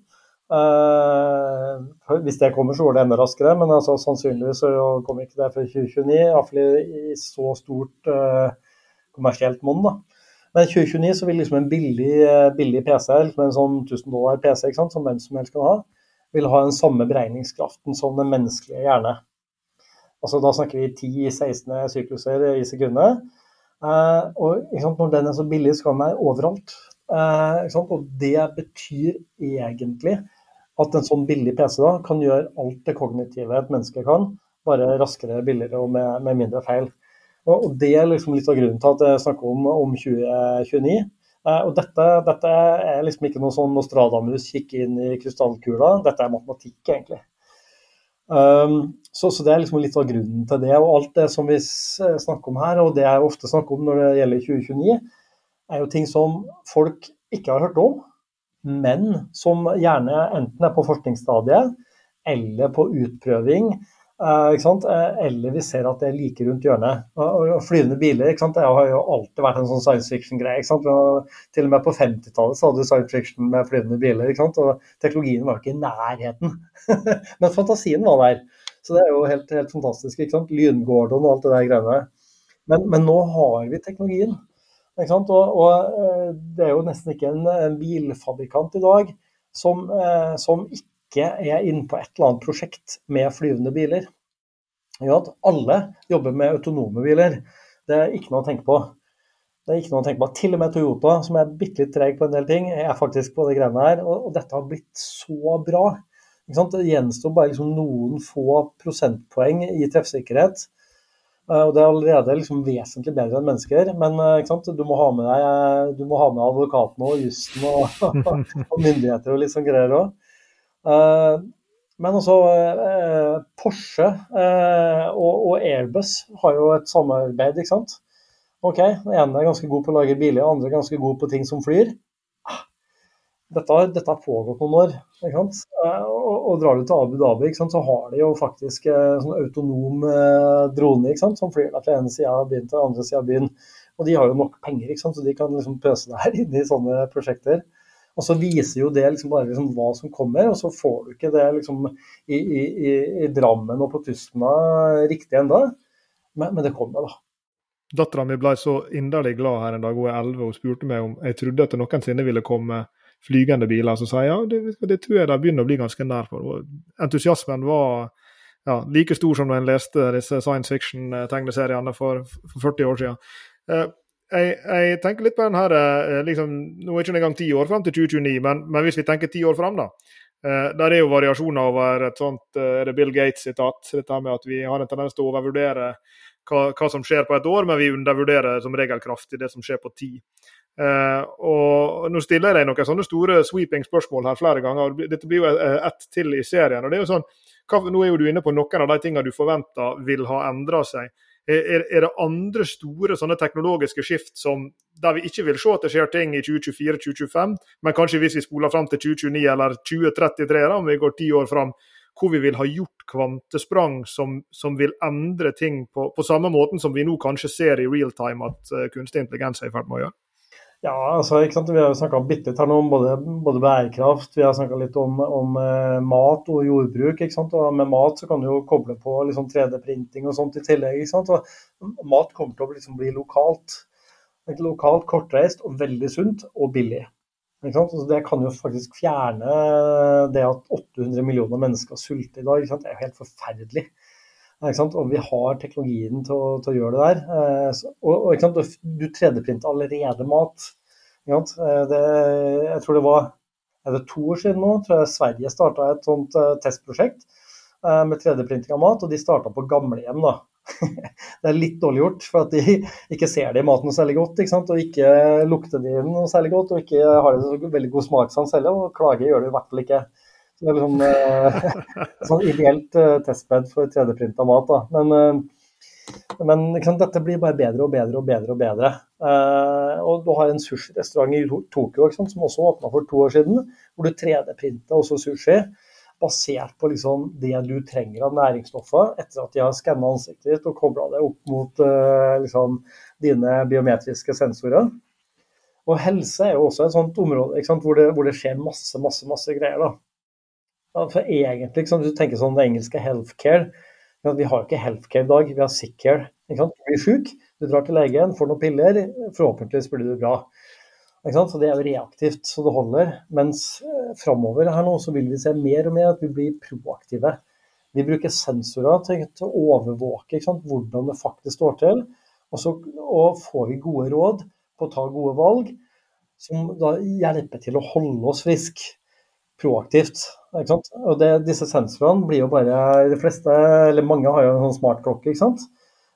eh, hvis det kommer, så går det enda raskere, men altså, sannsynligvis så kommer ikke det før 2029. Iallfall i, så stort eh, kommersielt monn. Men i 2029 så vil liksom en billig, eh, billig PC, liksom en sånn 1000 dollar PC sant, som hvem som helst kan ha, vil ha den samme beregningskraften som den menneskelige hjerne. Altså Da snakker vi 10-16 sykluser i sekundet. Eh, og sant, Når den er så billig, så kan den være overalt. Eh, og det betyr egentlig at en sånn billig PC da kan gjøre alt det kognitive et menneske kan, bare raskere, billigere og med, med mindre feil. Og, Det er liksom litt av grunnen til at jeg snakker om, om 2029. Eh, og dette, dette, er liksom ikke noe sånn Nostradamus kikke inn i krystallkula, dette er matematikk, egentlig. Um, så, så, det er liksom litt av grunnen til det. Og alt det som vi snakker om her, og det jeg ofte snakker om når det gjelder 2029, er jo ting som folk ikke har hørt om, men som gjerne enten er på forskningsstadiet eller på utprøving Eller vi ser at det er like rundt hjørnet. Og, flyvende biler det har jo alltid vært en sånn science fiction-greie. Til og med på 50-tallet hadde du science fiction med flyvende biler. Og teknologien var ikke i nærheten. Men fantasien var der. Så det er jo helt, helt fantastisk. ikke sant? Lyngordon og alt det der greiene. Men, men nå har vi teknologien. Og, og, eh, det er jo nesten ikke en, en bilfabrikant i dag som, eh, som ikke ikke er inne på et eller annet prosjekt med flyvende biler. Ja, alle jobber med autonome biler. Det er ikke noe å tenke på. Det er ikke noe å tenke på. Til og med Toyota, som er bitte litt treg på en del ting, er faktisk på det greiene her. Og, og dette har blitt så bra. Det gjenstår bare liksom noen få prosentpoeng i treffsikkerhet. Eh, og det er allerede liksom vesentlig bedre enn mennesker. Men eh, du må ha med deg du må ha med advokaten og jussen og, og, myndigheter og litt sånn greier òg. Eh, men også eh, Porsche eh, og, Airbus har jo et samarbeid, ikke sant. Ok, Den ene er ganske god på å lage biler, den andre er ganske god på ting som flyr. Ah, dette, dette har pågått noen år. ikke sant? Og, og drar du til Abu Dhabi, ikke sant, så har de jo faktisk sånn autonom drone ikke sant, som flyr deg fra ene sida av byen til den andre sida av byen. Og de har jo nok penger, ikke sant, så de kan liksom pøse deg inn i sånne prosjekter. Og så viser jo det liksom bare liksom hva som kommer, og så får du ikke det liksom i, i, i Drammen og på Tustna riktig enda. Men, men, det kommer, da. Dattera mi ble så inderlig glad her en dag hun er 11 og spurte meg om jeg trodde at det noensinne ville komme flygende biler. Så sa jeg ja, det, det tror jeg de begynner å bli ganske nær for. Entusiasmen var ja, like stor som da en leste disse science fiction-tegneseriene for, for 40 år siden. Jeg, jeg, tenker litt på den her eh, liksom, Nå er det ikke engang ti år fram til 2029, men, men, hvis vi tenker ti år fram, da. Eh, der er jo variasjoner over et sånt eh, Er det Bill Gates-sitat? Dette med at vi har en tendens til å overvurdere hva, hva, som skjer på et år, men vi undervurderer som regel kraftig det som skjer på ti. Og Nå stiller jeg deg noen sånne store sweeping spørsmål her flere ganger. Dette blir jo ett til i serien. og det er jo sånn, hva, Nå er jo du inne på noen av de tingene du forventer vil ha endra seg. Er, er, det andre store sånne teknologiske skift som, der vi ikke vil se at det skjer ting i 2024-2025, men kanskje hvis vi spoler fram til 2029 eller 2033, da, om vi går ti år fram, hvor vi vil ha gjort kvantesprang som, som vil endre ting på, på, samme måten som vi nå kanskje ser i real time at uh, kunstig intelligens er i ferd med å gjøre? Ja, altså, ikke sant? Vi har jo snakka bitte litt her nå om både, både bærekraft, vi har snakka litt om, om uh, mat og jordbruk. ikke sant? Og med mat så kan du jo koble på liksom 3D-printing og sånt i tillegg. ikke sant? Og mat kommer til å liksom bli lokalt. Lokalt, kortreist og veldig sunt og billig. Ikke sant? Så det kan jo faktisk fjerne det at 800 millioner mennesker sulter i dag. ikke sant? Det er jo helt forferdelig. Og vi har teknologien til å, til å gjøre det der. Eh, og, og Du 3D-printer allerede mat. Eh, det, jeg tror det var er det to år siden nå, tror jeg Sverige starta et sånt uh, testprosjekt uh, med 3D-printing av mat, og de starta på gamlehjem. da. det er litt dårlig gjort, for at de ikke ser det i maten noe særlig godt. ikke? Og ikke lukter de noe særlig godt, og ikke har det så veldig god smakssans heller. Og klager gjør det i hvert fall ikke. Det er liksom eh, sånn ideelt eh, testbed for 3D-printa mat. da. Men, eh, men sant, dette blir bare bedre og bedre og bedre. Og bedre. Eh, og du har en sushirestaurant i Tokyo sant, som også åpna for to år siden, hvor du 3D-printa også sushi. Basert på liksom, det du trenger av næringsstoffer etter at de har skanna ansiktet ditt og kobla det opp mot uh, liksom, dine biometriske sensorer. Og helse er jo også et sånt område hvor det, hvor, det, skjer masse, masse, masse greier. da. For egentlig, liksom, Hvis du tenker sånn det engelske healthcare Vi har ikke healthcare i dag, vi har sickcare. Du blir sjuk, du drar til legen, får noen piller, forhåpentligvis blir du bra. Så Det er jo reaktivt så det holder. Mens eh, framover her nå så vil vi se mer og mer at vi blir proaktive. Vi bruker sensorer til, til å overvåke hvordan det faktisk står til. Og så og får vi gode råd på å ta gode valg, som da hjelper til å holde oss friske proaktivt. Ikke sant? Og det, disse sensorene blir jo bare De fleste, eller mange har jo en sånn smartklokke. ikke sant?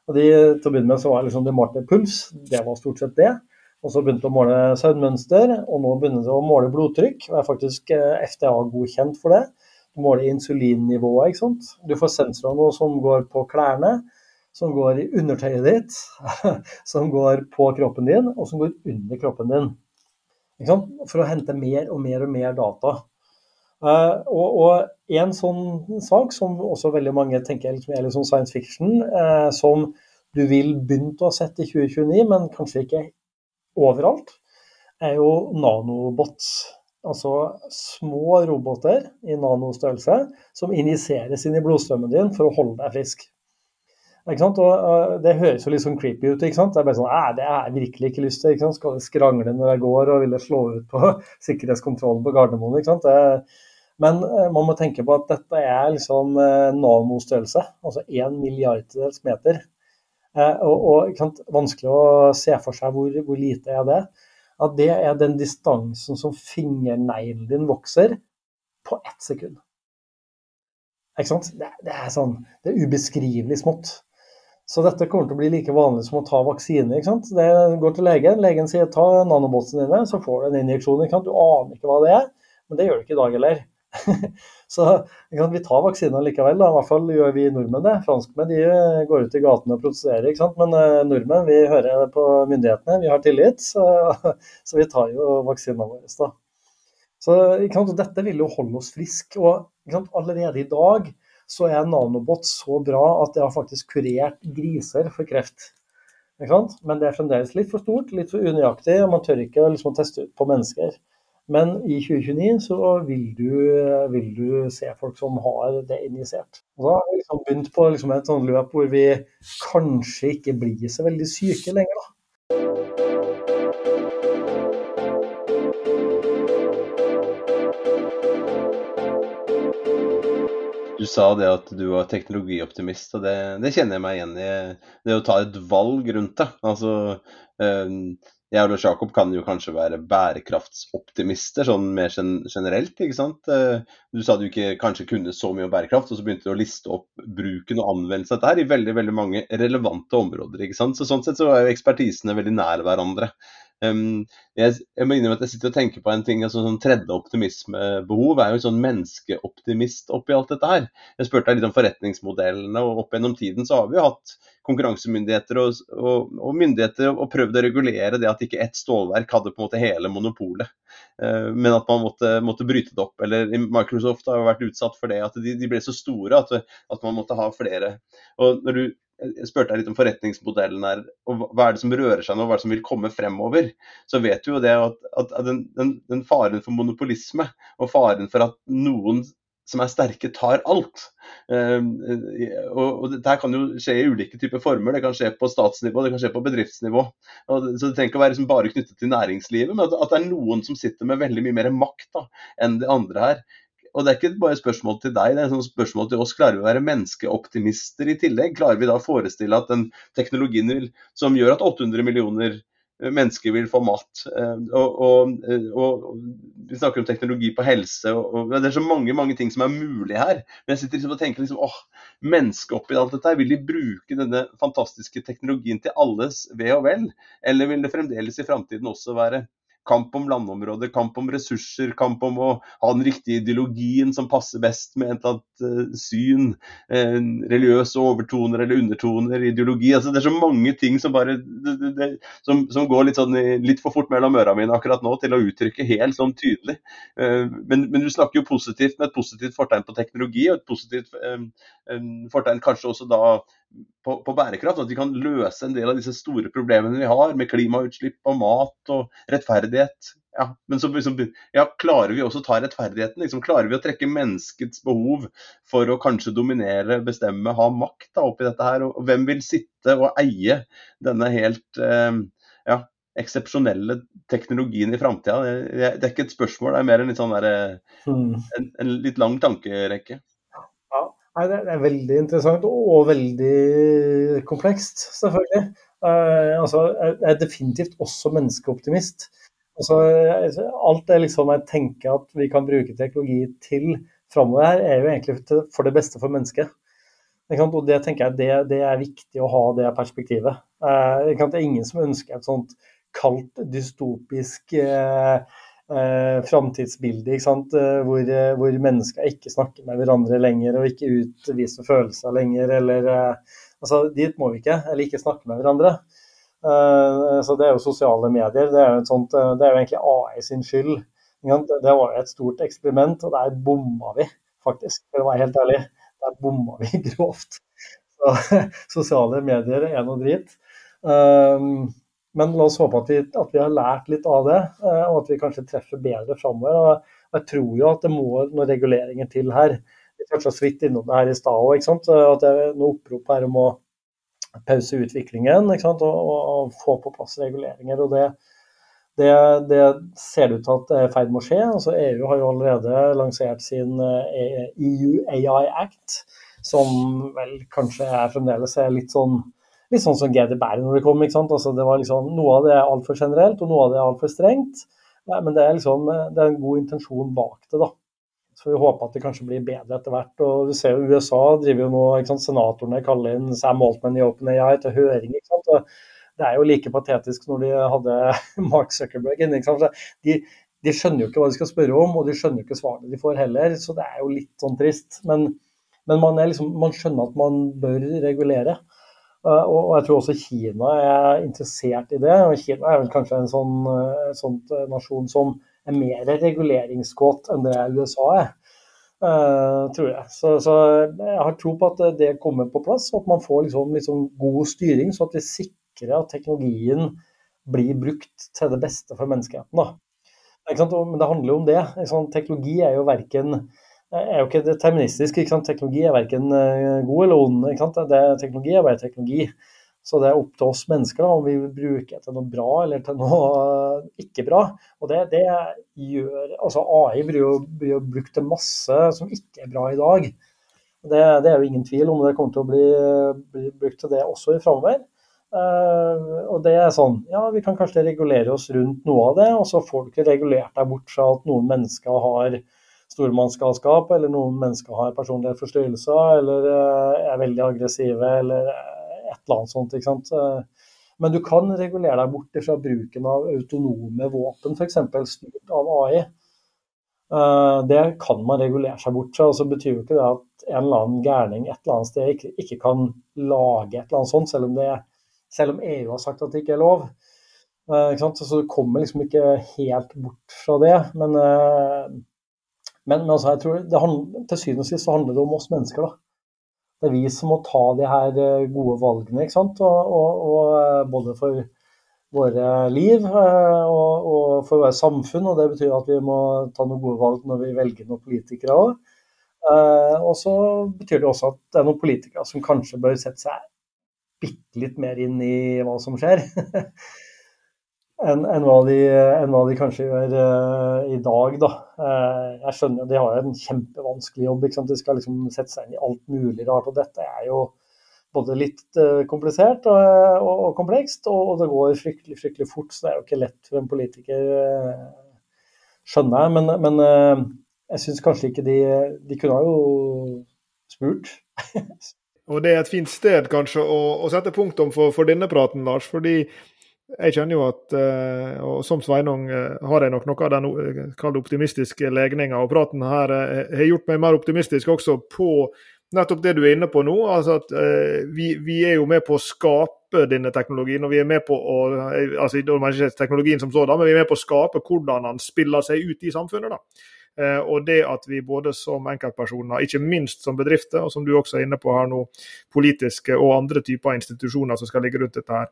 Og de, Til å begynne med så var liksom de målte puls, det var stort sett det. Og så begynte de å måle søvnmønster, og nå begynner de å måle blodtrykk. og er faktisk eh, FDA godkjent for det. Du måler insulinnivået. ikke sant? Du får sensorer nå som går på klærne, som går i undertøyet ditt, som går på kroppen din, og som går under kroppen din. For å hente mer og mer og mer data. Uh, og, og en sånn sak som også veldig mange tenker liksom, er liksom science fiction, uh, som du vil begynne å ha sett i 2029, men kanskje ikke overalt, er jo nanobots. Altså små roboter i nanostørrelse som injiseres inn i blodstrømmen din for å holde deg frisk. Og, uh, det høres jo litt sånn creepy ut. ikke sant? Det er bare sånn, det har jeg virkelig ikke lyst til. ikke sant? Skal jeg skrangle når jeg går og ville slå ut på sikkerhetskontrollen på Gardermoen? ikke sant? Det, men eh, man må tenke på at dette er liksom eh, nanostørrelse, altså én milliarddels meter. Og, og, og vanskelig å se for seg hvor, hvor, lite er det. At det er den distansen som fingerneglen din vokser på ett sekund. Ikke sant? Det, det, er sånn, det er ubeskrivelig smått. Så dette kommer til å bli like vanlig som å ta vaksine. ikke sant? Det går til legen, legen sier ta nanobotsene dine, så får du en injeksjon. ikke sant? Du aner ikke hva det er, men det gjør du ikke i dag heller. så vi tar vaksinen likevel. Da. I hvert fall gjør vi nordmenn det. Franskmenn de eh, går ut i gatene og protesterer. ikke sant? Men uh, nordmenn vi hører på myndighetene, vi har tillit. Så, så vi tar jo vaksinene våre. da. Så Dette vil jo holde oss friske. Og allerede i dag så er nanobot så bra at det har faktisk kurert griser for kreft. Men det er fremdeles litt for stort, litt for unøyaktig, og man tør ikke liksom, teste ut på mennesker. Men i 2029 så vil du, vil du se folk som har det injisert. Og da har vi liksom begynt på liksom et sånt løp hvor vi kanskje ikke blir så veldig syke lenger. da. Du sa det at du var teknologioptimist, og det, det, kjenner jeg meg igjen i. Det å ta et valg rundt det. Altså, øh, jeg og Jakob kan jo kanskje være bærekraftsoptimister, sånn mer generelt, ikke sant. Eh, du sa du ikke kanskje kunne så mye om bærekraft, og så begynte du å liste opp bruken og anvendelsen av dette her i veldig veldig mange relevante områder. ikke sant. Så Sånn sett så er jo ekspertisene veldig nær hverandre. Um, jeg, jeg, må innrømme at jeg sitter og tenker på en ting, altså sånn tredje optimismebehov er jo en sånn menneskeoptimist oppi alt dette her. Jeg spurte deg litt om forretningsmodellene, og opp gjennom tiden så har vi jo hatt konkurransemyndigheter og, og, og myndigheter og prøvd å regulere det at ikke ett stålverk hadde på en måte hele monopolet, uh, men at man måtte, måtte, bryte det opp. Eller Microsoft har jo vært utsatt for det, at de, de ble så store at, at man måtte ha flere. Og når du jeg spurte deg litt om forretningsmodellen her, og hva er det som rører seg nå, hva er det som vil komme fremover, så vet du jo det at, at, den, den, den, faren for monopolisme og faren for at noen som er sterke, tar alt. Um, og, Dette kan jo skje i ulike typer former. Det kan skje på statsnivå, det kan skje på bedriftsnivå. Og så Det trenger ikke å være liksom bare knyttet til næringslivet, men at, det er noen som sitter med veldig mye mer makt da, enn de andre her. Og Det er ikke bare et spørsmål til deg, det er et spørsmål til oss. Klarer vi å være menneskeoptimister i tillegg? Klarer vi da å forestille at den teknologien vil, som gjør at 800 millioner mennesker vil få mat. Eh, og, og, og, Vi snakker om teknologi på helse. og, Det er så mange mange ting som er mulig her. Men jeg sitter liksom og tenker liksom, åh, mennesket oppi alt dette, vil de bruke denne fantastiske teknologien til alles ve og vel? Eller vil det fremdeles i framtiden også være Kamp om landområder, kamp om ressurser, kamp om å ha den riktige ideologien som passer best med et eller annet uh, syn. Uh, religiøse overtoner eller undertoner, ideologi. altså Det er så mange ting som bare det, det, som, som, går litt, sånn, litt for fort mellom øra mine akkurat nå til å uttrykke helt sånn tydelig. Uh, men, men, du snakker jo positivt med et positivt fortegn på teknologi, og et positivt fortegn kanskje også da på, på, bærekraft. At vi kan løse en del av disse store problemene vi har med klimautslipp og mat og rettferdighet. Ja, men så liksom, ja, klarer vi også å ta rettferdigheten? Liksom, klarer vi å trekke menneskets behov for å kanskje dominere, bestemme, ha makt da, oppi dette her? Og, og hvem vil sitte og eie denne helt eh, ja, eksepsjonelle teknologien i framtida? Det, det, er ikke et spørsmål, det er mer en litt, sånn der, hmm. en, en litt lang tankerekke. Nei, det er veldig interessant og veldig komplekst, selvfølgelig. Uh, altså, jeg er definitivt også menneskeoptimist. Altså, alt det liksom jeg tenker at vi kan bruke teknologi til framover er jo egentlig for det beste for mennesket. Og det tenker jeg det, det, er viktig å ha det perspektivet. Uh, det er ingen som ønsker et sånt kaldt, dystopisk uh, eh, framtidsbilde eh, hvor, eh, hvor, mennesker ikke snakker med hverandre lenger og ikke utviser følelser lenger. eller eh, altså Dit må vi ikke, eller ikke snakke med hverandre. Eh, så Det er jo sosiale medier. Det er jo, sånt, eh, det er jo egentlig AI sin skyld. Det var jo et stort eksperiment, og der bomma vi faktisk, for å være helt ærlig. Der bomma vi grovt. Så, sosiale medier er noe drit. Um, men la oss håpe at vi, at vi, har lært litt av det, eh, og at vi kanskje treffer bedre framover. Jeg tror jo at det må noen reguleringer til her. Vi toucha så vidt innom det her i stad òg. At det er noe opprop her om å pause utviklingen og, og, og, få på plass reguleringer. og det, det, det ser ut til at er i ferd med å skje. Altså, EU har jo allerede lansert sin EU eh, e AI Act, som vel kanskje er fremdeles er litt sånn litt sånn som GD GDPR når det kom. ikke sant? Altså, det var liksom, Noe av det er altfor generelt, og noe av det er altfor strengt. Nei, men det er liksom, det er en god intensjon bak det. da. Så vi håper at det kanskje blir bedre etter hvert. og du ser jo USA driver jo nå, ikke sant, Senatorene kaller inn Sam Altman i OpenAI til høring. ikke sant, og Det er jo like patetisk når de hadde Mark Zuckerberg inne. ikke sant, de, de skjønner jo ikke hva de skal spørre om, og de skjønner jo ikke svarene de får heller. Så det er jo litt sånn trist. Men, men man, liksom, man, skjønner at man bør regulere. Eh, og jeg tror også Kina er interessert i det. og Kina er vel kanskje en sånn, eh, sånn nasjon som er mer reguleringskåt enn det USA er. Tror jeg. Så, så, jeg har tro på at det kommer på plass, og at man får liksom, liksom god styring, så at vi sikrer at teknologien blir brukt til det beste for menneskeheten. Da. Men det handler jo om det. Teknologi er jo verken er jo ikke deterministisk. Ikke sant? Teknologi er verken eh, god eller ond. Ikke sant? Det, teknologi er bare teknologi. Så det er opp til oss mennesker da, om vi vil bruke til noe bra eller til noe eh, ikke bra. Og det, det gjør, altså AI blir jo, blir jo, brukt til masse som ikke er bra i dag. Det, det, er jo ingen tvil om det kommer til å bli, bli brukt til det også i framover. Uh, og det er sånn, ja vi kan kanskje regulere oss rundt noe av det, og så får du ikke regulert deg bort fra at noen mennesker har stormannsgalskap, eller noen mennesker har personlighetsforstyrrelser, eller eh, er veldig aggressive, eller et eller annet sånt. ikke sant? Eh, men du kan regulere deg bort fra bruken av autonome våpen, f.eks. styrt av AI. Eh, det kan man regulere seg bort fra. og så betyr jo ikke det at en eller annen gærning et eller annet sted ikke, ikke kan lage et eller annet sånt, selv om, det, selv om EU har sagt at det ikke er lov. Så du kommer liksom ikke helt bort fra det. Men men, men altså, jeg tror det handler, til syvende og sist så handler det om oss mennesker. da. det er vi som må ta de her gode valgene. ikke sant? Og, og, og både for våre liv og, og, for vårt samfunn. Og det betyr at vi må ta noen gode valg når vi velger noen politikere òg. Og så betyr det også at det er noen politikere som kanskje bør sette seg bitte litt mer inn i hva som skjer. enn en hva, en hva, de kanskje gjør uh, i dag. Da. Uh, jeg skjønner De har en kjempevanskelig jobb. De skal liksom sette seg inn i alt mulig rart. og Dette er jo både litt uh, komplisert og, og, og komplekst, og, og, det går fryktelig fryktelig fort. Så det er jo ikke lett for en politiker, skjønner jeg. Men, men jeg syns kanskje ikke de De kunne ha jo spurt. og Det er et fint sted kanskje å, å sette punktum for, for denne praten, Lars. fordi jeg kjenner jo at, eh, og som Sveinung eh, har jeg nok noe av den eh, optimistiske legninga. Og praten her har gjort meg mer optimistisk også på nettopp det du er inne på nå. altså at vi, vi er jo med på å skape denne teknologien. og vi er med på å, altså ikke teknologien som sådan, men vi er med på å skape hvordan den spiller seg ut i samfunnet. da. Og det at vi både som enkeltpersoner, ikke minst som bedrifter, og som du også er inne på her nå, politiske og andre typer institusjoner som skal ligge rundt dette her,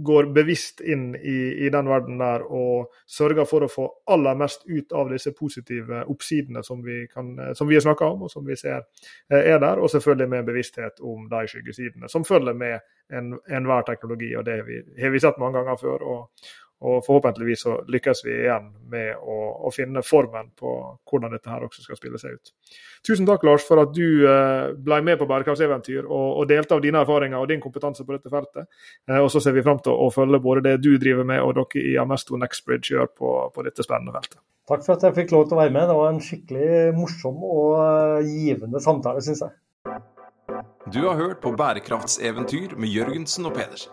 går bevisst inn i, i, den verden der og sørger for å få aller mest ut av disse positive oppsidene som vi, kan, som vi har snakka om og som vi ser eh, er der, og selvfølgelig med bevissthet om de skyggesidene som følger med enhver en teknologi. og Det har vi, har vi sett mange ganger før. og, og forhåpentligvis så lykkes vi igjen med å, å, finne formen på hvordan dette her også skal spille seg ut. Tusen takk, Lars, for at du eh, ble med på bærekraftseventyr og, og delte av dine erfaringer og din kompetanse på dette feltet. Eh, og så ser vi fram til å følge både det du driver med og dere i Amesto Nextbridge gjør på, på dette spennende feltet. Takk for at jeg fikk lov til å være med. Det var en skikkelig morsom og eh, givende samtale, syns jeg. Du har hørt på Bærekraftseventyr med Jørgensen og Pedersen.